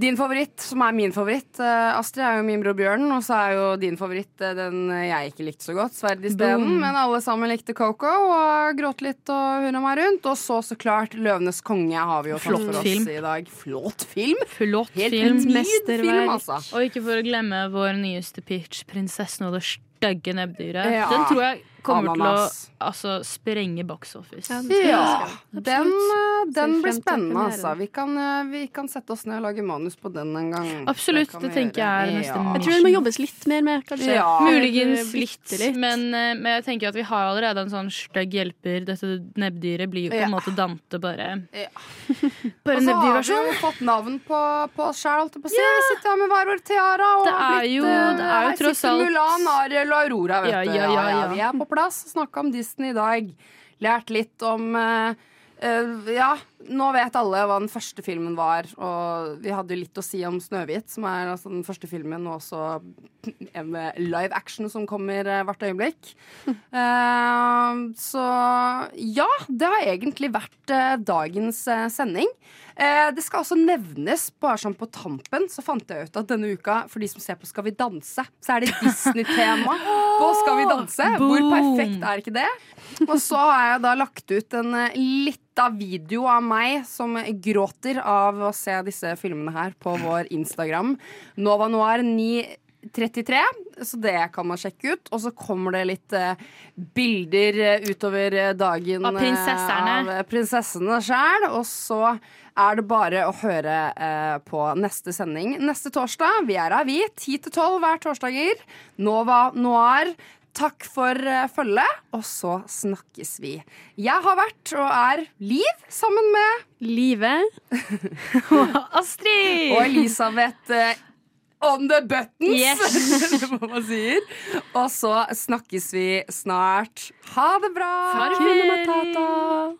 din favoritt, som er min favoritt, eh, Astrid, er jo min bror Bjørn. Og så er jo din favoritt eh, den jeg ikke likte så godt, Sverd i steden. Men alle sammen likte Coco og gråt litt og hurra meg rundt. Og så så klart Løvenes konge har vi jo tatt for oss film. i dag. Flott film! Flott Helt film. nydelig film, altså. Og ikke for å glemme vår nyeste pitch, 'Prinsessen og det stygge nebbdyret'. Ja. Den tror jeg kommer Ananas. til å altså, sprenge box office. Ja, den, eh, den blir spennende, altså. Vi kan, eh, vi kan sette oss ned og lage manus på den en gang. Absolutt, Det, det tenker jeg er neste Ja. Jeg tror det må jobbes litt mer med, kanskje. Ja. Muligens litt, litt, men, eh, men jeg tenker at vi har allerede en sånn stygg hjelper. Dette nebbdyret blir jo på Ja. en måte Dante, bare Ja. Bare Og så har vi fått navn på, på oss sjæl, holdt jeg på å si. Vi sitter her med hver vår tiara. Og Det har er blitt, jo- det er jo tross alt- Mulan, Ariel og Aurora, vet Ja, du. ja, ja. Vi er på plass snakka om Disney i dag. Lært litt om uh, uh, Ja, nå vet alle hva den første filmen var, og vi hadde jo litt å si om Snøhvit, som er altså den første filmen, og også en eh, live action som kommer eh, hvert øyeblikk. Uh, så ja, det har egentlig vært uh, dagens uh, sending. Det skal også nevnes, bare sånn på tampen, så fant jeg ut at denne uka, for de som ser på Skal vi danse, så er det Disney-tema på Skal vi danse. Hvor perfekt er ikke det? Og så har jeg da lagt ut en lita video av meg som gråter av å se disse filmene her på vår Instagram. Nova Noir 933, så det kan man sjekke ut. Og så kommer det litt eh, bilder eh, utover dagen Av prinsesserne. eh, av prinsessene sjæl. Og så er det bare å høre eh, på neste sending neste torsdag. Vi er her, vi. 10 til 12 hver torsdager. Nova Noir. Takk for eh, følget, og så snakkes vi. Jeg har vært og er Liv sammen med Live. Astrid! og Elisabeth eh, on the buttons, Yes. hva man sier. Og så snakkes vi snart. Ha det bra! Farvel!